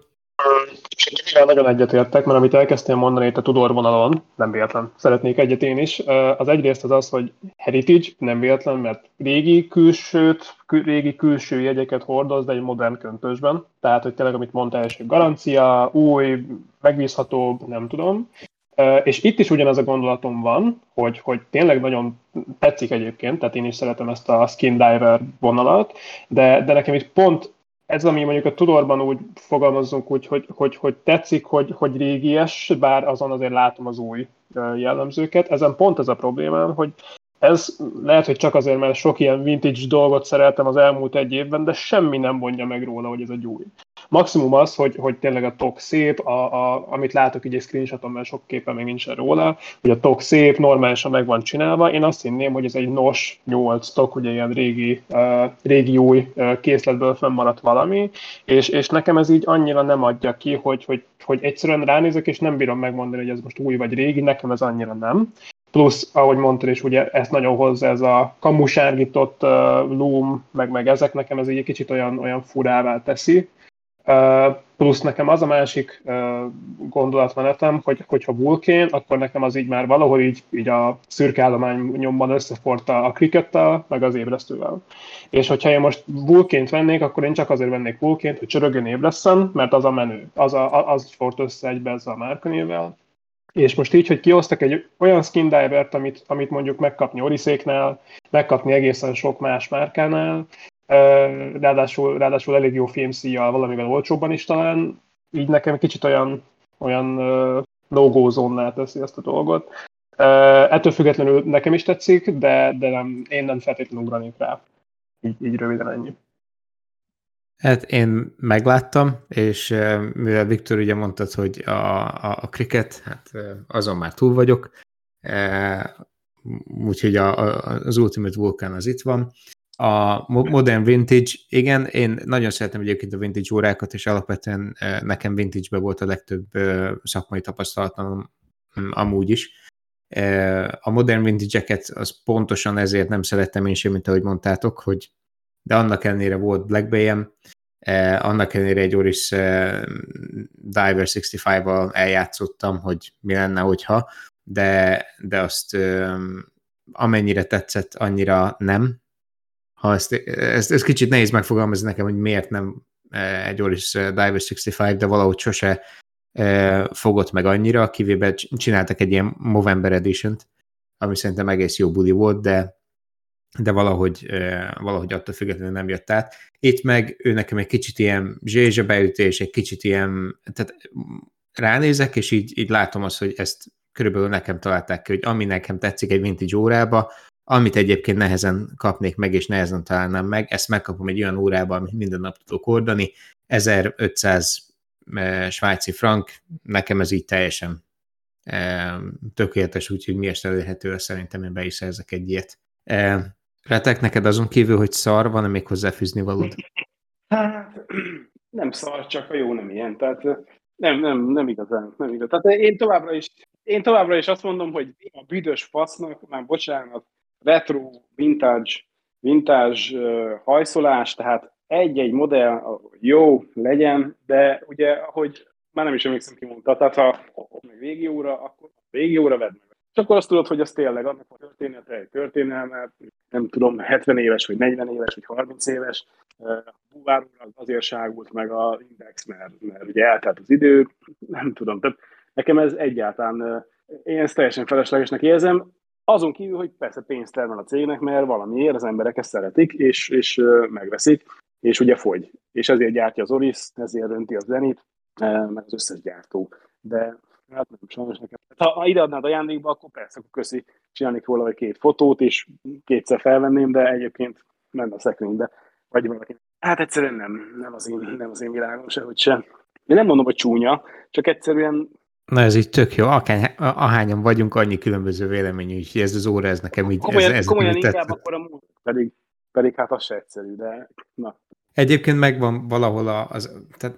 Mivel nagyon egyetértek, mert amit elkezdtél mondani itt a Tudor vonalon, nem véletlen, szeretnék egyet én is. Az egyrészt az az, hogy heritage, nem véletlen, mert régi külsőt, régi külső jegyeket hordoz, de egy modern köntösben. Tehát, hogy tényleg, amit mondta első garancia, új, megbízható, nem tudom. És itt is ugyanaz a gondolatom van, hogy, hogy tényleg nagyon tetszik egyébként, tehát én is szeretem ezt a skin diver vonalat, de, de nekem itt pont ez, ami mondjuk a Tudorban úgy fogalmazunk úgy, hogy, hogy, hogy tetszik, hogy, hogy régies, bár azon azért látom az új jellemzőket. Ezen pont ez a problémám, hogy ez lehet, hogy csak azért, mert sok ilyen vintage dolgot szereltem az elmúlt egy évben, de semmi nem mondja meg róla, hogy ez egy új. Maximum az, hogy, hogy tényleg a tok szép, a, a, amit látok így egy screenshoton, mert sok képen még nincsen róla, hogy a tok szép, normálisan meg van csinálva. Én azt hinném, hogy ez egy NOS 8 tok, ugye ilyen régi, uh, régi új uh, készletből fönnmaradt valami, és, és nekem ez így annyira nem adja ki, hogy, hogy, hogy egyszerűen ránézek, és nem bírom megmondani, hogy ez most új vagy régi, nekem ez annyira nem plusz, ahogy mondtad és ugye ezt nagyon hozza ez a kamusárgított uh, loom, meg, meg ezek nekem ez egy kicsit olyan, olyan furává teszi. Plusz nekem az a másik gondolatmenetem, hogy hogyha vulkén, akkor nekem az így már valahol így, így a szürke állományomban összeforta a krikettel, meg az ébresztővel. És hogyha én most vulként vennék, akkor én csak azért vennék vulként, hogy csörögön ébreszem, mert az a menő, az, a, az fort össze egybe ezzel a márkanével és most így, hogy kihoztak egy olyan skin divert, amit, amit mondjuk megkapni Oriszéknál, megkapni egészen sok más márkánál, ráadásul, ráadásul elég jó filmszíjjal, valamivel olcsóbban is talán, így nekem kicsit olyan, olyan no-go zónnál teszi ezt a dolgot. Ettől függetlenül nekem is tetszik, de, de nem, én nem feltétlenül ugranék rá. Így, így röviden ennyi. Hát én megláttam, és mivel Viktor ugye mondtad, hogy a, a, a cricket, hát azon már túl vagyok, úgyhogy a, a, az Ultimate Vulcan az itt van. A Modern Vintage, igen, én nagyon szeretem egyébként a vintage órákat, és alapvetően nekem vintage-be volt a legtöbb szakmai tapasztalatom amúgy is. A Modern Vintage-eket az pontosan ezért nem szerettem én sem, mint ahogy mondtátok, hogy de annak ellenére volt Black eh, annak ellenére egy Oris eh, Diver 65-val eljátszottam, hogy mi lenne, hogyha, de, de azt eh, amennyire tetszett, annyira nem. Ha ezt, ezt, ezt kicsit nehéz megfogalmazni nekem, hogy miért nem eh, egy Oris Diver 65, de valahogy sose eh, fogott meg annyira, kivéve csináltak egy ilyen Movember Edition-t, ami szerintem egész jó buli volt, de de valahogy, valahogy attól függetlenül nem jött át. Itt meg ő nekem egy kicsit ilyen beütés, egy kicsit ilyen, tehát ránézek, és így, így látom azt, hogy ezt körülbelül nekem találták ki, hogy ami nekem tetszik egy vintage órába, amit egyébként nehezen kapnék meg, és nehezen találnám meg, ezt megkapom egy olyan órába, amit minden nap tudok ordani, 1500 svájci frank, nekem ez így teljesen tökéletes, úgyhogy mi est elérhető, szerintem én be is szerzek egy ilyet. Retek, neked azon kívül, hogy szar, van-e még hozzáfűzni valód? Hát, nem szar, csak a jó nem ilyen. Tehát nem, nem, nem igazán, nem igazán. Tehát én továbbra is, én továbbra is azt mondom, hogy a büdös fasznak, már bocsánat, retro, vintage, vintage hajszolás, tehát egy-egy modell jó legyen, de ugye, hogy már nem is emlékszem, ki mondta, tehát ha meg végi óra, akkor végi óra vedd meg és akkor azt tudod, hogy az tényleg annak a története, egy történelme, nem tudom, 70 éves, vagy 40 éves, vagy 30 éves. Buvár azért ságult meg a index, mert, mert ugye eltelt az idő, nem tudom. Tehát nekem ez egyáltalán, én ezt teljesen feleslegesnek érzem. Azon kívül, hogy persze pénzt termel a cégnek, mert valamiért az emberek ezt szeretik, és, és megveszik, és ugye fogy. És ezért gyártja az Oris, ezért önti a Zenit, meg az összes gyártó. De Hát nem, sajnos nekem. Hát, ha ide adnád ajándékba, akkor persze, akkor köszi, csinálnék róla vagy két fotót, és kétszer felvenném, de egyébként nem a szekrénybe. Vagy valaki. Hát egyszerűen nem, nem az én, nem az én világom sehogy sem. Én nem mondom, hogy csúnya, csak egyszerűen Na ez így tök jó, Akány, ahányan vagyunk, annyi különböző véleményű, úgyhogy ez az óra, ez nekem így... Komolyan, ez, ez komolyan inkább akkor a múlt, pedig, pedig hát az se egyszerű, de na. Egyébként megvan valahol az, tehát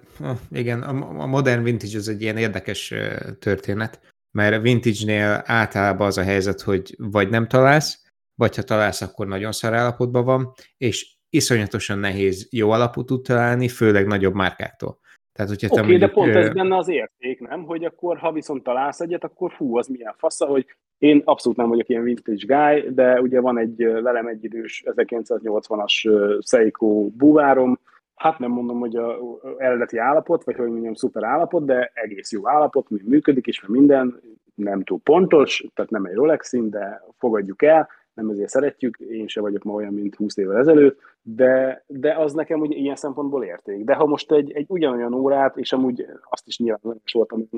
igen, a modern vintage az egy ilyen érdekes történet, mert vintage-nél általában az a helyzet, hogy vagy nem találsz, vagy ha találsz, akkor nagyon szar állapotban van, és iszonyatosan nehéz jó alapot tud találni, főleg nagyobb márkáktól. Tehát, hogyha okay, mondjuk, de pont ez benne az érték, nem? Hogy akkor, ha viszont találsz egyet, akkor fú, az milyen fasza, hogy én abszolút nem vagyok ilyen vintage guy, de ugye van egy velem egyidős 1980-as Seiko búvárom, hát nem mondom, hogy a eredeti állapot, vagy hogy mondjam, szuper állapot, de egész jó állapot, mi működik, és minden nem túl pontos, tehát nem egy Rolex szín, de fogadjuk el, nem ezért szeretjük, én se vagyok ma olyan, mint 20 évvel ezelőtt, de, de az nekem ugye ilyen szempontból érték. De ha most egy, egy ugyanolyan órát, és amúgy azt is nyilván is voltam,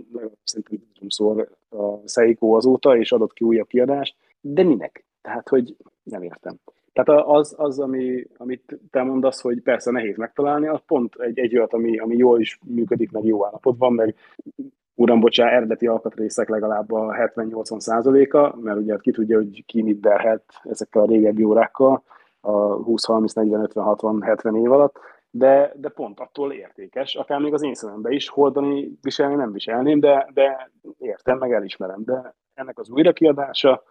szerintem szól a Seiko azóta, és adott ki újabb kiadást, de minek? Tehát, hogy nem értem. Tehát az, az ami, amit te mondasz, hogy persze nehéz megtalálni, az pont egy, egy olyat, ami, ami jól is működik, meg jó állapotban, meg uram, bocsá, eredeti alkatrészek legalább a 70-80 százaléka, mert ugye ki tudja, hogy ki mit derhet ezekkel a régebbi órákkal a 20-30-40-50-60-70 év alatt, de, de pont attól értékes, akár még az én szemembe is, hordani, viselni nem viselném, de, de értem, meg elismerem, de ennek az újrakiadása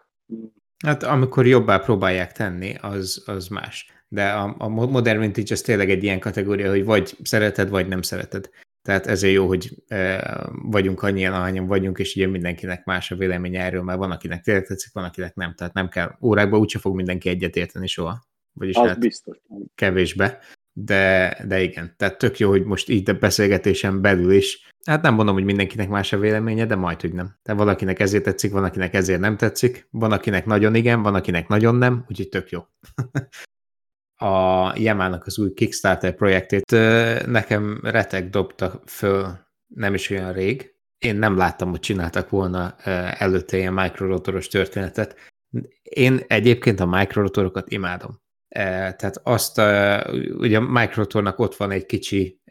Hát amikor jobbá próbálják tenni, az, az más. De a, a modern vintage az tényleg egy ilyen kategória, hogy vagy szereted, vagy nem szereted. Tehát ezért jó, hogy e, vagyunk annyian, ahányan vagyunk, és ugye mindenkinek más a véleménye erről, mert van, akinek tényleg tetszik, van, akinek nem. Tehát nem kell órákban úgyse fog mindenki egyet érteni soha. Vagyis az hát biztos. Kevésbe. De, de igen, tehát tök jó, hogy most így a beszélgetésen belül is, hát nem mondom, hogy mindenkinek más a véleménye, de majd, hogy nem. Tehát valakinek ezért tetszik, van, akinek ezért nem tetszik, van, akinek nagyon igen, van, akinek nagyon nem, úgyhogy tök jó. a Yamának az új Kickstarter projektét nekem retek dobta föl nem is olyan rég. Én nem láttam, hogy csináltak volna előtte ilyen mikrorotoros történetet. Én egyébként a mikrorotorokat imádom. Tehát azt, ugye a mikrorotornak ott van egy kicsi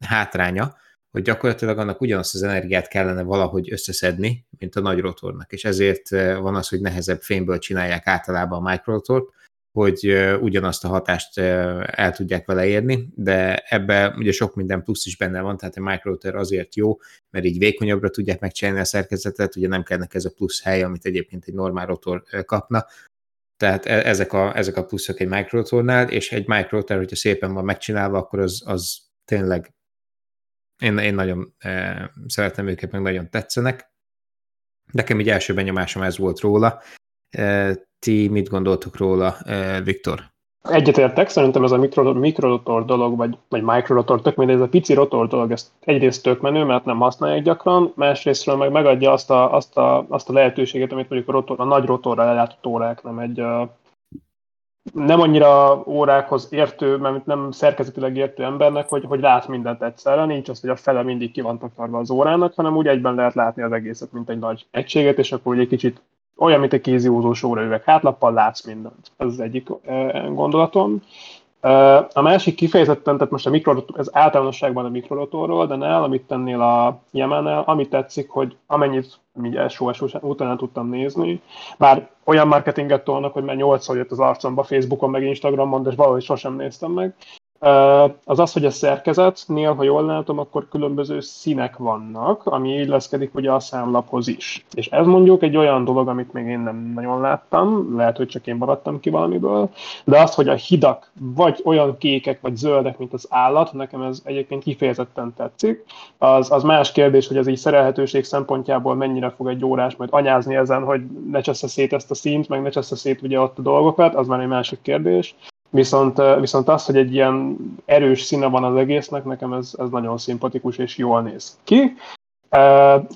hátránya, hogy gyakorlatilag annak ugyanazt az energiát kellene valahogy összeszedni, mint a nagy rotornak, és ezért van az, hogy nehezebb fényből csinálják általában a mikrorotort, hogy ugyanazt a hatást el tudják vele érni, de ebbe ugye sok minden plusz is benne van, tehát a microrouter azért jó, mert így vékonyabbra tudják megcsinálni a szerkezetet, ugye nem kellene ez a plusz hely, amit egyébként egy normál rotor kapna, tehát e, ezek a, ezek a pluszok egy microroutornál, és egy microrouter, hogyha szépen van megcsinálva, akkor az, az tényleg én, én nagyon e, szeretem őket, meg nagyon tetszenek. Nekem így első benyomásom ez volt róla. Ti mit gondoltok róla, Viktor? Egyetértek, szerintem ez a mikrorotor dolog, vagy, vagy microrotor, tök mindegy, ez a pici rotor dolog, ez egyrészt tök menő, mert nem használják gyakran, másrésztről meg megadja azt a, azt a, azt a lehetőséget, amit mondjuk a, rotor, a nagy rotorral ellátott órák, nem egy nem annyira órákhoz értő, mert nem szerkezetileg értő embernek, hogy, hogy lát mindent egyszerre, nincs az, hogy a fele mindig ki van takarva az órának, hanem úgy egyben lehet látni az egészet, mint egy nagy egységet, és akkor ugye egy kicsit olyan, mint egy kéziózós óraüveg hátlappal, látsz mindent. Ez az egyik gondolatom. A másik kifejezetten, tehát most a mikrorotor, ez általánosságban a mikrorotorról, de nál, amit tennél a Yamánál, amit tetszik, hogy amennyit így első után tudtam nézni, bár olyan marketinget tolnak, hogy már 8 jött az arcomba Facebookon, meg Instagramon, de valahogy sosem néztem meg az az, hogy a szerkezetnél, ha jól látom, akkor különböző színek vannak, ami illeszkedik ugye a számlaphoz is. És ez mondjuk egy olyan dolog, amit még én nem nagyon láttam, lehet, hogy csak én maradtam ki valamiből, de az, hogy a hidak vagy olyan kékek, vagy zöldek, mint az állat, nekem ez egyébként kifejezetten tetszik. Az, az más kérdés, hogy ez így szerelhetőség szempontjából mennyire fog egy órás majd anyázni ezen, hogy ne csessze szét ezt a színt, meg ne csessze szét ugye ott a dolgokat, az már egy másik kérdés. Viszont, viszont az, hogy egy ilyen erős színe van az egésznek, nekem ez, ez nagyon szimpatikus és jól néz ki.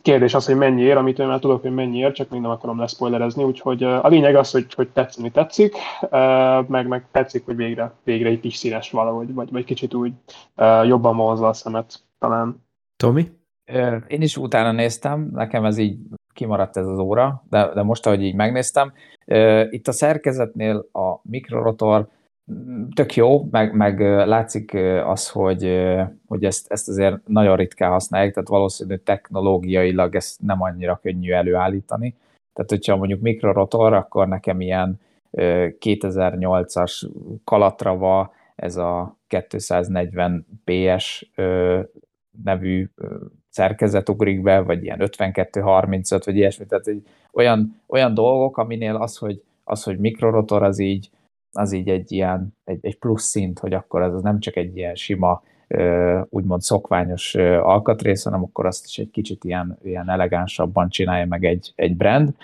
Kérdés az, hogy mennyi ér, amit én már tudok, hogy mennyi ér, csak még nem akarom leszpoilerezni, úgyhogy a lényeg az, hogy, hogy tetszeni tetszik, meg, meg tetszik, hogy végre, végre egy kis színes valahogy, vagy, vagy kicsit úgy jobban vonzza a szemet talán. Tomi? Én is utána néztem, nekem ez így kimaradt ez az óra, de, de most, ahogy így megnéztem, itt a szerkezetnél a mikrorotor tök jó, meg, meg látszik az, hogy, hogy ezt, ezt azért nagyon ritkán használják, tehát valószínű technológiailag ezt nem annyira könnyű előállítani. Tehát, hogyha mondjuk mikrorotor, akkor nekem ilyen 2008-as Kalatrava, ez a 240 PS nevű szerkezet ugrik be, vagy ilyen 52-35, vagy ilyesmi. Tehát egy, olyan, olyan dolgok, aminél az, hogy, az, hogy mikrorotor, az így, az így egy ilyen egy, egy plusz szint, hogy akkor ez nem csak egy ilyen sima, úgymond szokványos alkatrész, hanem akkor azt is egy kicsit ilyen, ilyen elegánsabban csinálja meg egy, egy brand.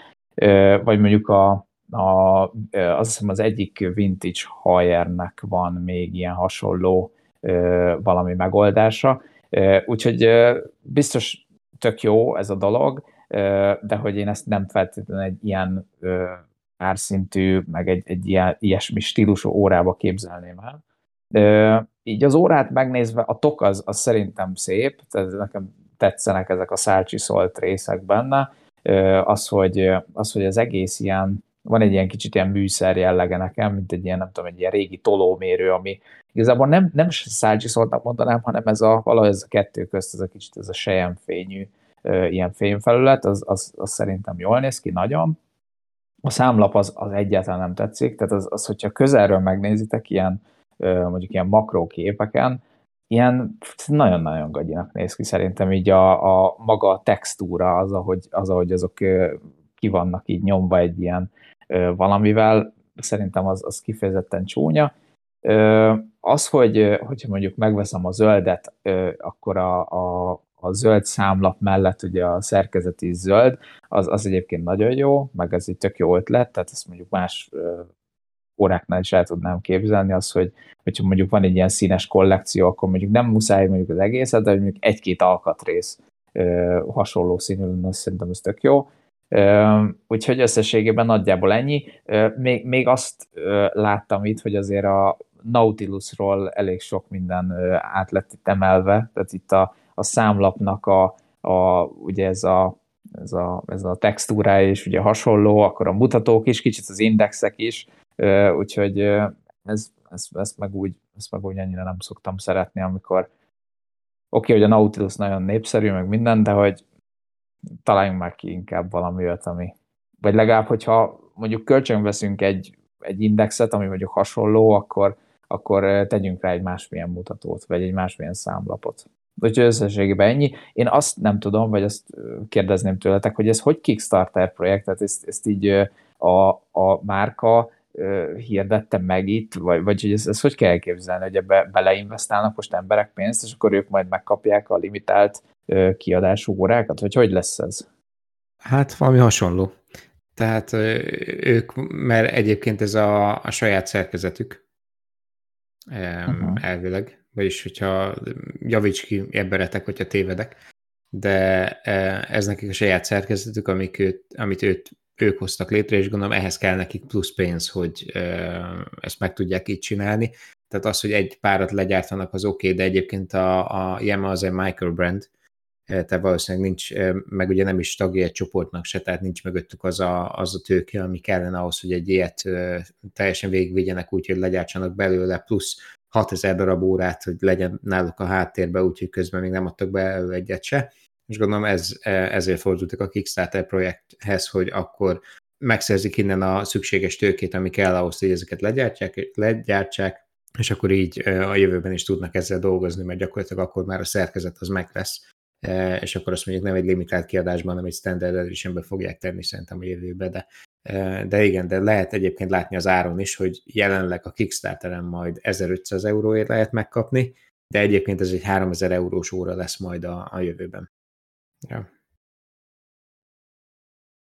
Vagy mondjuk a, a, azt hiszem az egyik vintage Hayernek van még ilyen hasonló valami megoldása, Úgyhogy biztos tök jó ez a dolog, de hogy én ezt nem feltétlenül egy ilyen árszintű, meg egy, egy ilyen, ilyesmi stílusú órába képzelném el. Így az órát megnézve, a tok az, az szerintem szép, tehát nekem tetszenek ezek a szálcsiszolt részek benne, az hogy, az, hogy az egész ilyen, van egy ilyen kicsit ilyen műszer jellege nekem, mint egy ilyen, nem tudom, egy ilyen régi tolómérő, ami igazából nem, nem szoltnak mondanám, hanem ez a, valahogy ez a kettő közt, ez a kicsit ez a sejemfényű ilyen fényfelület, az, az, az, szerintem jól néz ki nagyon. A számlap az, az egyáltalán nem tetszik, tehát az, az, hogyha közelről megnézitek ilyen, mondjuk ilyen makróképeken, ilyen nagyon-nagyon gagyinak néz ki szerintem így a, a maga a textúra, az ahogy, az, ahogy azok ki vannak így nyomva egy ilyen valamivel, szerintem az, az kifejezetten csúnya. Az, hogy hogyha mondjuk megveszem a zöldet, akkor a, a, a zöld számlap mellett ugye a szerkezeti zöld, az, az egyébként nagyon jó, meg ez egy tök jó ötlet, tehát ezt mondjuk más óráknál is el tudnám képzelni, az, hogy hogyha mondjuk van egy ilyen színes kollekció, akkor mondjuk nem muszáj mondjuk az egészet, de mondjuk egy-két alkatrész hasonló színű lenne, szerintem ez tök jó. Úgyhogy összességében nagyjából ennyi. Még, még azt láttam itt, hogy azért a Nautilusról elég sok minden át lett itt emelve, tehát itt a, a számlapnak a, a ugye ez a, ez a, ez a textúrája is ugye hasonló, akkor a mutatók is, kicsit az indexek is, úgyhogy ez, ez, ezt, meg úgy, ezt meg úgy annyira nem szoktam szeretni, amikor oké, okay, hogy a Nautilus nagyon népszerű, meg minden, de hogy találjunk már ki inkább valami olyat, ami, vagy legalább, hogyha mondjuk kölcsön veszünk egy, egy indexet, ami mondjuk hasonló, akkor, akkor tegyünk rá egy másmilyen mutatót, vagy egy másmilyen számlapot. Úgyhogy összességében ennyi. Én azt nem tudom, vagy azt kérdezném tőletek, hogy ez hogy Kickstarter projekt, tehát ezt, ezt így a, a márka hirdette meg itt, vagy, vagy hogy ezt, ezt hogy kell elképzelni, hogy ebbe beleinvestálnak most emberek pénzt, és akkor ők majd megkapják a limitált kiadású órákat, vagy hogy lesz ez? Hát valami hasonló. Tehát ők, mert egyébként ez a, a saját szerkezetük, uh-huh. elvileg, vagyis hogyha javíts ki emberetek, hogyha tévedek, de ez nekik a saját szerkezetük, amik őt, amit őt, ők hoztak létre, és gondolom ehhez kell nekik plusz pénz, hogy ezt meg tudják így csinálni. Tehát az, hogy egy párat legyártanak, az oké, okay, de egyébként a, a Yamaha az egy microbrand, tehát valószínűleg nincs, meg ugye nem is tagja egy csoportnak se, tehát nincs mögöttük az a, az a tőke, ami kellene ahhoz, hogy egy ilyet teljesen végigvigyenek úgy, hogy legyártsanak belőle, plusz 6000 darab órát, hogy legyen náluk a háttérben, úgyhogy közben még nem adtak be egyet se. És gondolom ez, ezért fordultak a Kickstarter projekthez, hogy akkor megszerzik innen a szükséges tőkét, ami kell ahhoz, hogy ezeket legyártják, legyártsák, és akkor így a jövőben is tudnak ezzel dolgozni, mert gyakorlatilag akkor már a szerkezet az meg lesz E, és akkor azt mondjuk nem egy limitált kiadásban, hanem egy standard editionbe fogják tenni szerintem a jövőbe, de, e, de igen, de lehet egyébként látni az áron is, hogy jelenleg a Kickstarteren majd 1500 euróért lehet megkapni, de egyébként ez egy 3000 eurós óra lesz majd a, a jövőben. Ja.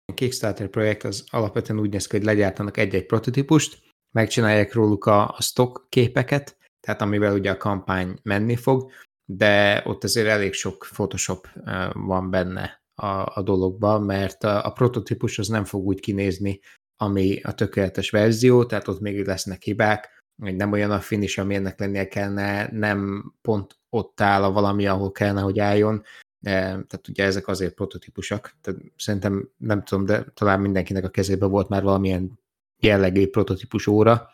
A Kickstarter projekt az alapvetően úgy néz ki, hogy legyártanak egy-egy prototípust, megcsinálják róluk a, a stock képeket, tehát amivel ugye a kampány menni fog, de ott azért elég sok Photoshop van benne a, a dologban, mert a, a prototípus az nem fog úgy kinézni, ami a tökéletes verzió, tehát ott még lesznek hibák, hogy nem olyan a finish, ami ennek lennie kellene, nem pont ott áll a valami, ahol kellene, hogy álljon, tehát ugye ezek azért prototípusak, tehát szerintem nem tudom, de talán mindenkinek a kezében volt már valamilyen jellegű prototípus óra,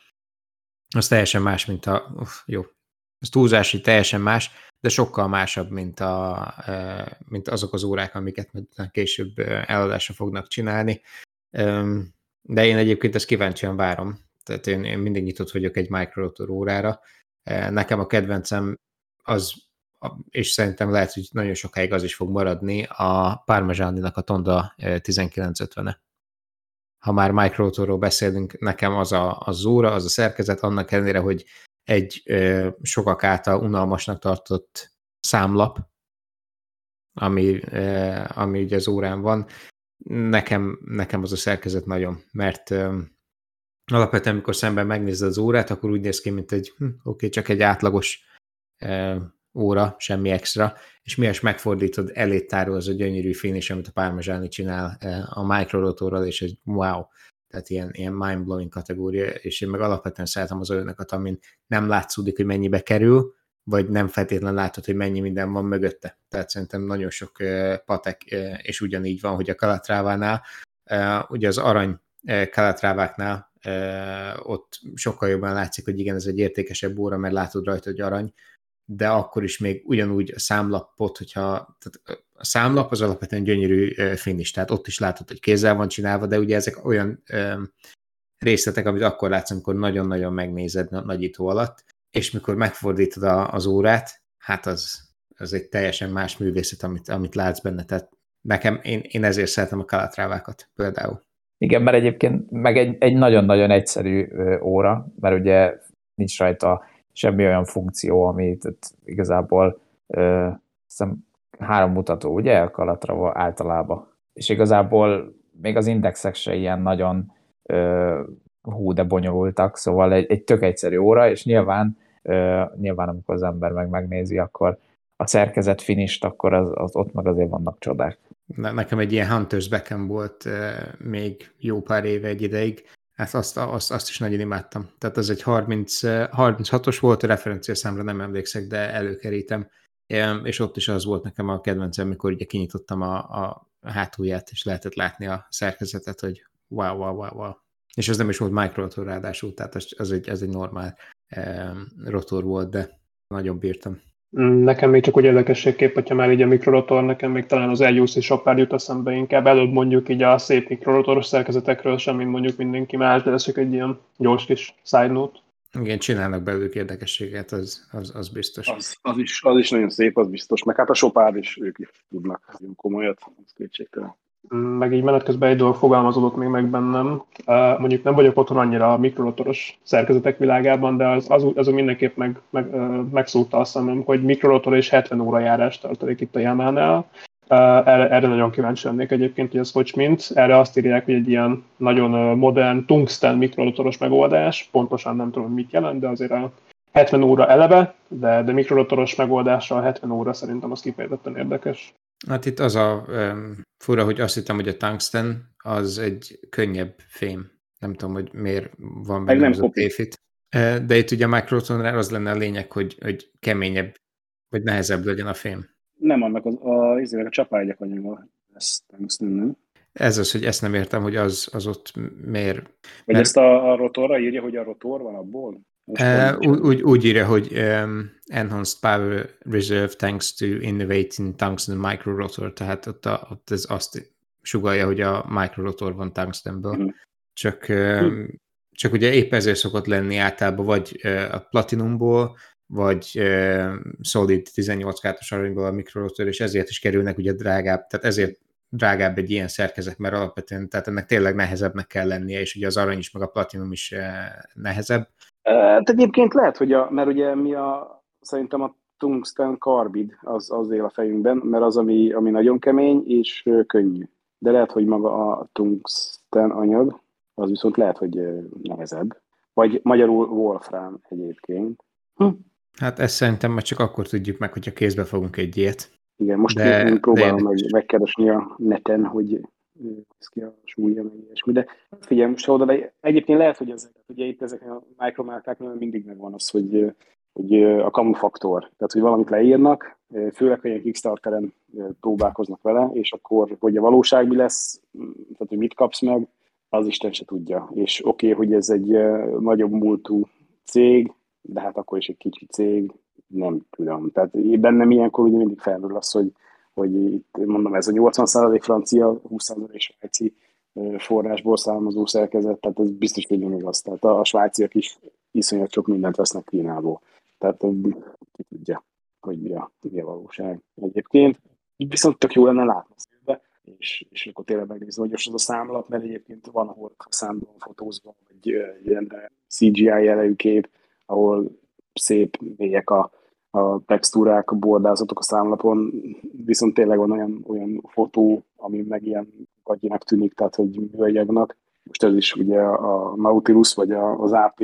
az teljesen más, mint a, uff, jó, ez túlzási teljesen más, de sokkal másabb, mint, a, mint azok az órák, amiket később eladásra fognak csinálni. De én egyébként ezt kíváncsian várom, tehát én, én mindig nyitott vagyok egy microrotor órára. Nekem a kedvencem az, és szerintem lehet, hogy nagyon sokáig az is fog maradni, a Parmesáninak a Tonda 1950-e. Ha már microrotorról beszélünk, nekem az a, az óra, az a szerkezet, annak ellenére, hogy egy ö, sokak által unalmasnak tartott számlap, ami, ö, ami ugye az órán van. Nekem, nekem az a szerkezet nagyon, mert ö, alapvetően, amikor szemben megnézed az órát, akkor úgy néz ki, mint egy, hm, oké, okay, csak egy átlagos ö, óra, semmi extra, és mihez megfordítod, tárol az a gyönyörű finish, amit a Parmesáni csinál a microrotorral, és egy wow, tehát ilyen, ilyen mind-blowing kategória, és én meg alapvetően szeretem az olyanokat, amin nem látszódik, hogy mennyibe kerül, vagy nem feltétlenül látod, hogy mennyi minden van mögötte. Tehát szerintem nagyon sok patek, és ugyanígy van, hogy a Kalatrávánál, ugye az arany Kalatráváknál ott sokkal jobban látszik, hogy igen, ez egy értékesebb óra, mert látod rajta, hogy arany, de akkor is még ugyanúgy a számlapot, hogyha tehát a számlap az alapvetően gyönyörű finish, tehát ott is látod, hogy kézzel van csinálva, de ugye ezek olyan részletek, amit akkor látsz, amikor nagyon-nagyon megnézed nagyító alatt, és mikor megfordítod a, az órát, hát az, az egy teljesen más művészet, amit, amit látsz benne, tehát nekem, én, én ezért szeretem a kalatrávákat például. Igen, mert egyébként meg egy, egy nagyon-nagyon egyszerű óra, mert ugye nincs rajta semmi olyan funkció, amit igazából ö, hiszem három mutató, ugye, a kalatra általában. És igazából még az indexek se ilyen nagyon ö, hú, de bonyolultak, szóval egy, egy tök egyszerű óra, és nyilván, ö, nyilván amikor az ember meg megnézi, akkor a szerkezet finist, akkor az, az ott meg azért vannak csodák. Nekem egy ilyen Hunters Beckham volt még jó pár éve egy ideig, Hát azt, azt, azt is nagyon imádtam. Tehát az egy 30, 36-os volt, a referencia számra nem emlékszek, de előkerítem. És ott is az volt nekem a kedvencem, amikor ugye kinyitottam a, a hátulját, és lehetett látni a szerkezetet, hogy wow, wow, wow, wow. És ez nem is volt microrotor ráadásul, tehát az, az, egy, az egy normál um, rotor volt, de nagyon bírtam. Nekem még csak úgy érdekességképp, hogyha már így a mikrorotor, nekem még talán az LUC shopper jut eszembe inkább. Előbb mondjuk így a szép mikrorotoros szerkezetekről sem, mint mondjuk mindenki más, de ez csak egy ilyen gyors kis side note. Igen, csinálnak belőlük érdekességet, az, az, az biztos. Az, az, is, az is nagyon szép, az biztos. Meg hát a sopár is, ők is tudnak komolyat, az kétségtelen meg így menet közben egy dolog fogalmazódott még meg bennem. Mondjuk nem vagyok otthon annyira a mikrorotoros szerkezetek világában, de az, az, az mindenképp meg, meg, megszúrta a szemem, hogy mikrorotor és 70 óra járást tartalék itt a Yamaha-nál. Uh, erre, erre nagyon kíváncsi lennék egyébként, hogy ez hogy mint. Erre azt írják, hogy egy ilyen nagyon modern tungsten mikrorotoros megoldás. Pontosan nem tudom, mit jelent, de azért a 70 óra eleve, de, de mikrorotoros megoldással 70 óra szerintem az kifejezetten érdekes. Hát itt az a um, fura, hogy azt hittem, hogy a tungsten az egy könnyebb fém. Nem tudom, hogy miért van benne az a téfit. De itt ugye a microtonra az lenne a lényeg, hogy, hogy keményebb, vagy nehezebb legyen a fém. Nem annak az, a, a, a csapágyak anyaga, ez tungsten, nem? Ez az, hogy ezt nem értem, hogy az, az ott miért... Vagy mert... ezt a, a rotorra írja, hogy a rotor van abból? Uh, úgy, úgy írja, hogy um, Enhanced Power Reserve thanks to innovating tungsten microrotor, tehát ott, a, ott ez azt sugalja, hogy a microrotor van tungstenből. Mm. Csak, um, csak ugye épp ezért szokott lenni általában vagy uh, a platinumból, vagy uh, Solid 18 kártos aranyból a mikrorotor, és ezért is kerülnek ugye drágább, tehát ezért drágább egy ilyen szerkezet, mert alapvetően, tehát ennek tényleg nehezebbnek kell lennie, és ugye az arany is, meg a platinum is nehezebb, Hát egyébként lehet, hogy a, mert ugye mi a, szerintem a tungsten karbid az, az él a fejünkben, mert az, ami, ami nagyon kemény és könnyű. De lehet, hogy maga a tungsten anyag, az viszont lehet, hogy nehezebb. Vagy magyarul Wolfram egyébként. Hm. Hát ezt szerintem majd csak akkor tudjuk meg, hogyha kézbe fogunk egy ilyet. Igen, most de, én próbálom de meg, megkeresni a neten, hogy néz ki a súlya, meg ilyesmi. De figyelj, most oda, egyébként lehet, hogy ezek, ugye itt ezek a mikromárkáknál mindig megvan az, hogy hogy a kamufaktor, tehát hogy valamit leírnak, főleg, hogy ilyen Kickstarteren próbálkoznak vele, és akkor, hogy a valóság mi lesz, tehát hogy mit kapsz meg, az Isten se tudja. És oké, okay, hogy ez egy nagyobb múltú cég, de hát akkor is egy kicsi cég, nem tudom. Tehát bennem ilyenkor ugye mindig felmerül az, hogy, hogy itt mondom, ez a 80% francia, 20% svájci forrásból származó szerkezet, tehát ez biztos, hogy nem igaz. Tehát a, a svájciak is iszonyat sok mindent vesznek Kínából. Tehát ki tudja, hogy mi a, mi a valóság egyébként. Viszont tök jó lenne látni szívbe, és, és akkor tényleg megnézni, hogy most az a számlat, mert egyébként van, ahol számban fotózva, vagy ilyen CGI jellegű kép, ahol szép mélyek a, a textúrák, a bordázatok a számlapon, viszont tényleg van olyan, olyan fotó, ami meg ilyen gagyinak tűnik, tehát hogy műanyagnak. Most ez is ugye a Nautilus vagy az AP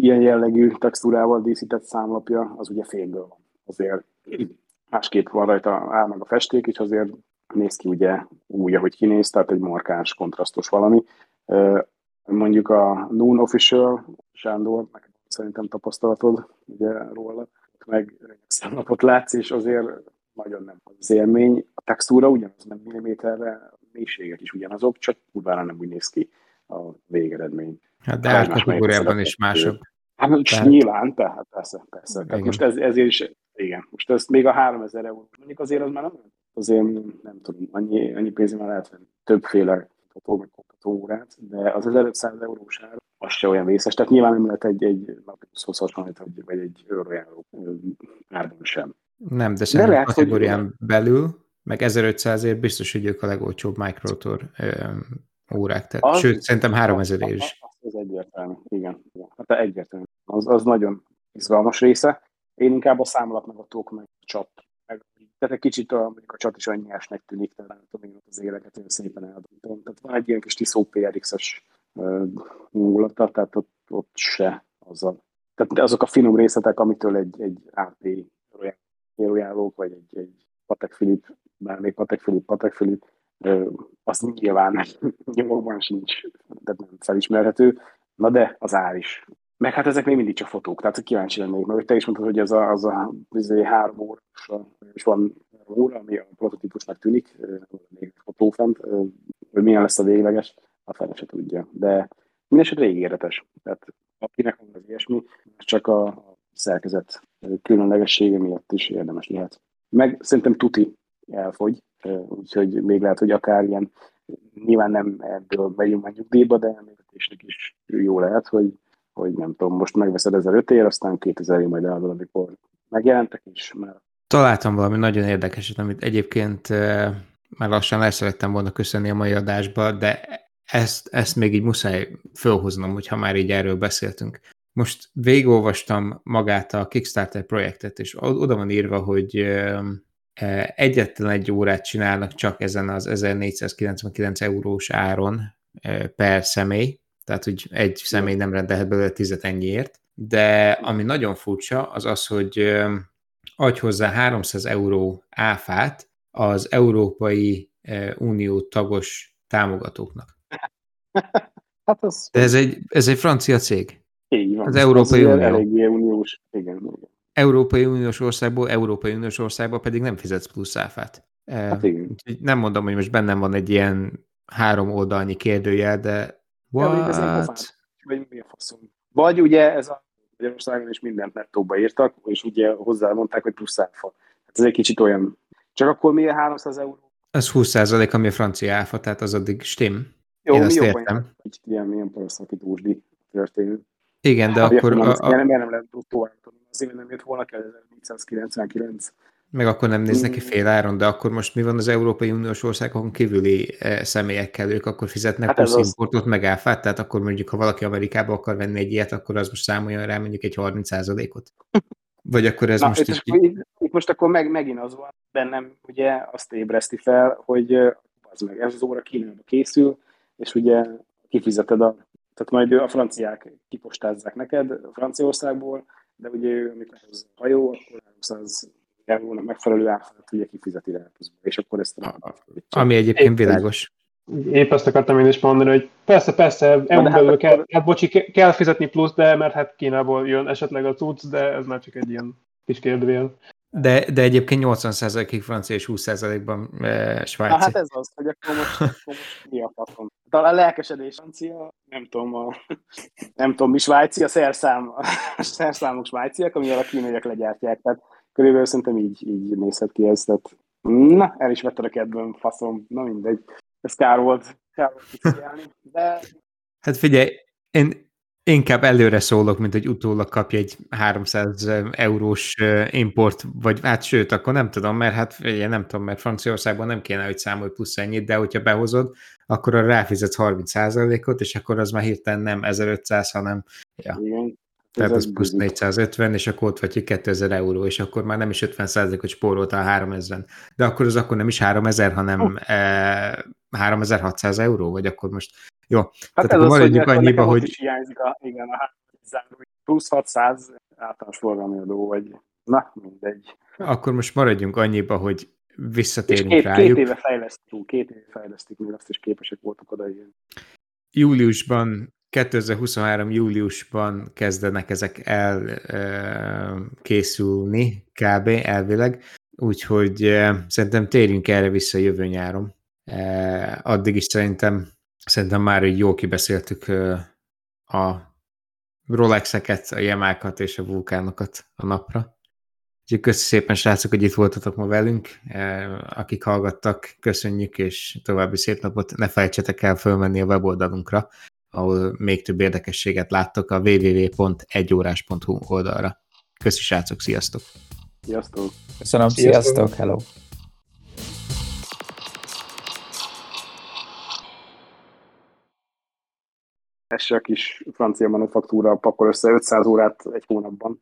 ilyen jellegű textúrával díszített számlapja, az ugye fényből van. Azért másképp van rajta áll meg a festék, és azért néz ki ugye úgy, ahogy kinéz, tehát egy markáns, kontrasztos valami. Mondjuk a Noon Official, Sándor, meg szerintem tapasztalatod ugye róla, meg számlapot látsz, és azért nagyon nem az élmény. A textúra ugyanaz, nem milliméterre, a mélységek is ugyanazok, csak kurvára nem úgy néz ki a végeredmény. Hát de árkategóriában is másabb. Hát tehát... nyilván, tehát persze, persze. Tehát most ez, ezért is, igen, most ezt még a 3000 euró, mondjuk azért az már nem, azért nem tudom, annyi, annyi pénzre már lehet venni többféle fotó, meg órát, de az 1500 eurós ár az se olyan vészes. Tehát nyilván nem lehet egy, egy naphoz hasonlítani, vagy egy eurójáró árban sem. Nem, de szerintem a kategórián hogy... belül, meg 1500 ért biztos, hogy ők a legolcsóbb microtor órák. Tehát, az, sőt, szerintem 3000 ér is. Az, az egyértelmű, igen. igen. Hát egyértelmű. Az, az nagyon izgalmas része. Én inkább a számlat meg a tók meg a csat. Meg, tehát egy kicsit a, mondjuk a csat is olyan nyersnek tűnik, tehát nem tudom, én az éleket olyan szépen eldöntöm. Tehát van egy ilyen kis Tiszó PRX-es múlata, tehát ott, ott se az a, tehát azok a finom részletek, amitől egy, egy AP érujánlók, vagy egy, egy Patek Filip, bármelyik Patek Filip, Patek Filip, azt nyilván nyomokban sincs, tehát nem felismerhető, na de az ár is. Meg hát ezek még mindig csak fotók, tehát kíváncsi lennék, mert te is mondtad, hogy ez a, az a bizony három óra, és van óra, ami a prototípusnak tűnik, még fotó fent, hogy milyen lesz a végleges, a fele se tudja. De mindesetre ígéretes. Tehát akinek van az ilyesmi, csak a szerkezet különlegessége miatt is érdemes lehet. Meg szerintem tuti elfogy, úgyhogy még lehet, hogy akár ilyen, nyilván nem ebből megyünk már nyugdíjba, de emlékezésnek is jó lehet, hogy, hogy nem tudom, most megveszed 1005 ér, aztán 2000 ér majd eladod, amikor megjelentek, és már Találtam valami nagyon érdekeset, amit egyébként már lassan el szerettem volna köszönni a mai adásba, de ezt, ezt még így muszáj fölhoznom, hogyha már így erről beszéltünk. Most végigolvastam magát a Kickstarter projektet, és oda van írva, hogy egyetlen egy órát csinálnak csak ezen az 1499 eurós áron per személy, tehát hogy egy személy nem rendelhet belőle tizet ennyiért, de ami nagyon furcsa, az az, hogy adj hozzá 300 euró áfát az Európai Unió tagos támogatóknak. hát az... De ez egy, ez egy francia cég. Így van. Az Európai Unió. Eléggé uniós, igen, igen. Európai Uniós országból, Európai Uniós országból pedig nem fizetsz plusz áfát. Hát igen. Nem mondom, hogy most bennem van egy ilyen három oldalnyi kérdőjel, de what? Ja, vagy mi a faszom. Vagy ugye ez a Magyarországon is mindent nettóba írtak, és ugye hozzá mondták, hogy plusz áfa. Hát ez egy kicsit olyan. Csak akkor mi a 300 euró? Az 20 százalék, ami a francia áfa, tehát az addig stim. Jó, Én mi jobban értem. Kicsit ilyen, ilyen paraszaki túlsdi történő. Igen, de hát, akkor... Nem, a, a... Miért nem lehet bruttó Azért nem jött volna kell 1499. Meg akkor nem néz neki mm. fél áron, de akkor most mi van az Európai Uniós országokon kívüli e, személyekkel, ők akkor fizetnek hát plusz importot, meg áfát, tehát akkor mondjuk, ha valaki Amerikába akar venni egy ilyet, akkor az most számoljon rá mondjuk egy 30%-ot. Vagy akkor ez Na, most is... Így... Itt most akkor meg, megint az van bennem, ugye azt ébreszti fel, hogy az meg ez az óra Kínába készül, és ugye kifizeted a tehát majd a franciák kipostázzák neked Franciaországból, de ugye ő, amikor az a hajó, akkor 300 eurónak megfelelő áfát ugye kifizeti rá és akkor ezt a, Ami egyébként világos. Épp ezt akartam én is mondani, hogy persze, persze, EU hát belül kell, hát bocsi, kell fizetni plusz, de mert hát Kínából jön esetleg a cucc, de ez már csak egy ilyen kis kérdőjel. De, de egyébként 80%-ig francia és 20%-ban e, svájci. Na, hát ez az, hogy akkor most, akkor most mi a faszom. Talán lelkesedés francia, nem tudom, a, nem tudom mi svájci, a szerszám, a szerszámok svájciak, amivel a kínaiak legyártják. Tehát körülbelül szerintem így, így nézhet ki ez. Tehát, na, el is vetted a kedvem, faszom, na mindegy. Ez kár volt, kár volt de... Hát figyelj, én, Inkább előre szólok, mint hogy utólag kapja egy 300 eurós import, vagy hát sőt, akkor nem tudom, mert hát ugye nem tudom, mert Franciaországban nem kéne, hogy számolj plusz ennyit, de hogyha behozod, akkor a ráfizetsz 30%-ot, és akkor az már hirtelen nem 1500, hanem ja. Igen. Tehát az plusz 450, és akkor ott vagy 2000 euró, és akkor már nem is 50%-ot spórolta a 3000 De akkor az akkor nem is 3000, hanem oh. e, 3600 euró, vagy akkor most jó, hát tehát akkor maradjunk annyiba, hogy... Is hiányzik a, igen, a plusz 600 általános forgalmi adó, vagy na, mindegy. Akkor most maradjunk annyiba, hogy visszatérünk két, rájuk. Két éve fejlesztünk, két éve fejlesztük, még azt is képesek voltunk oda ilyen. Júliusban 2023. júliusban kezdenek ezek el e, készülni, kb. elvileg, úgyhogy szerintem térjünk erre vissza jövő nyáron. Addig is szerintem Szerintem már így jól kibeszéltük a Rolexeket, a Jemákat és a vulkánokat a napra. Úgyhogy köszönjük szépen, srácok, hogy itt voltatok ma velünk. Akik hallgattak, köszönjük, és további szép napot. Ne felejtsetek el fölmenni a weboldalunkra, ahol még több érdekességet láttok a www.egyórás.hu oldalra. Köszi, srácok, sziasztok! Sziasztok! Köszönöm, sziasztok, sziasztok hello! Esse a kis francia manufaktúra pakol össze 500 órát egy hónapban.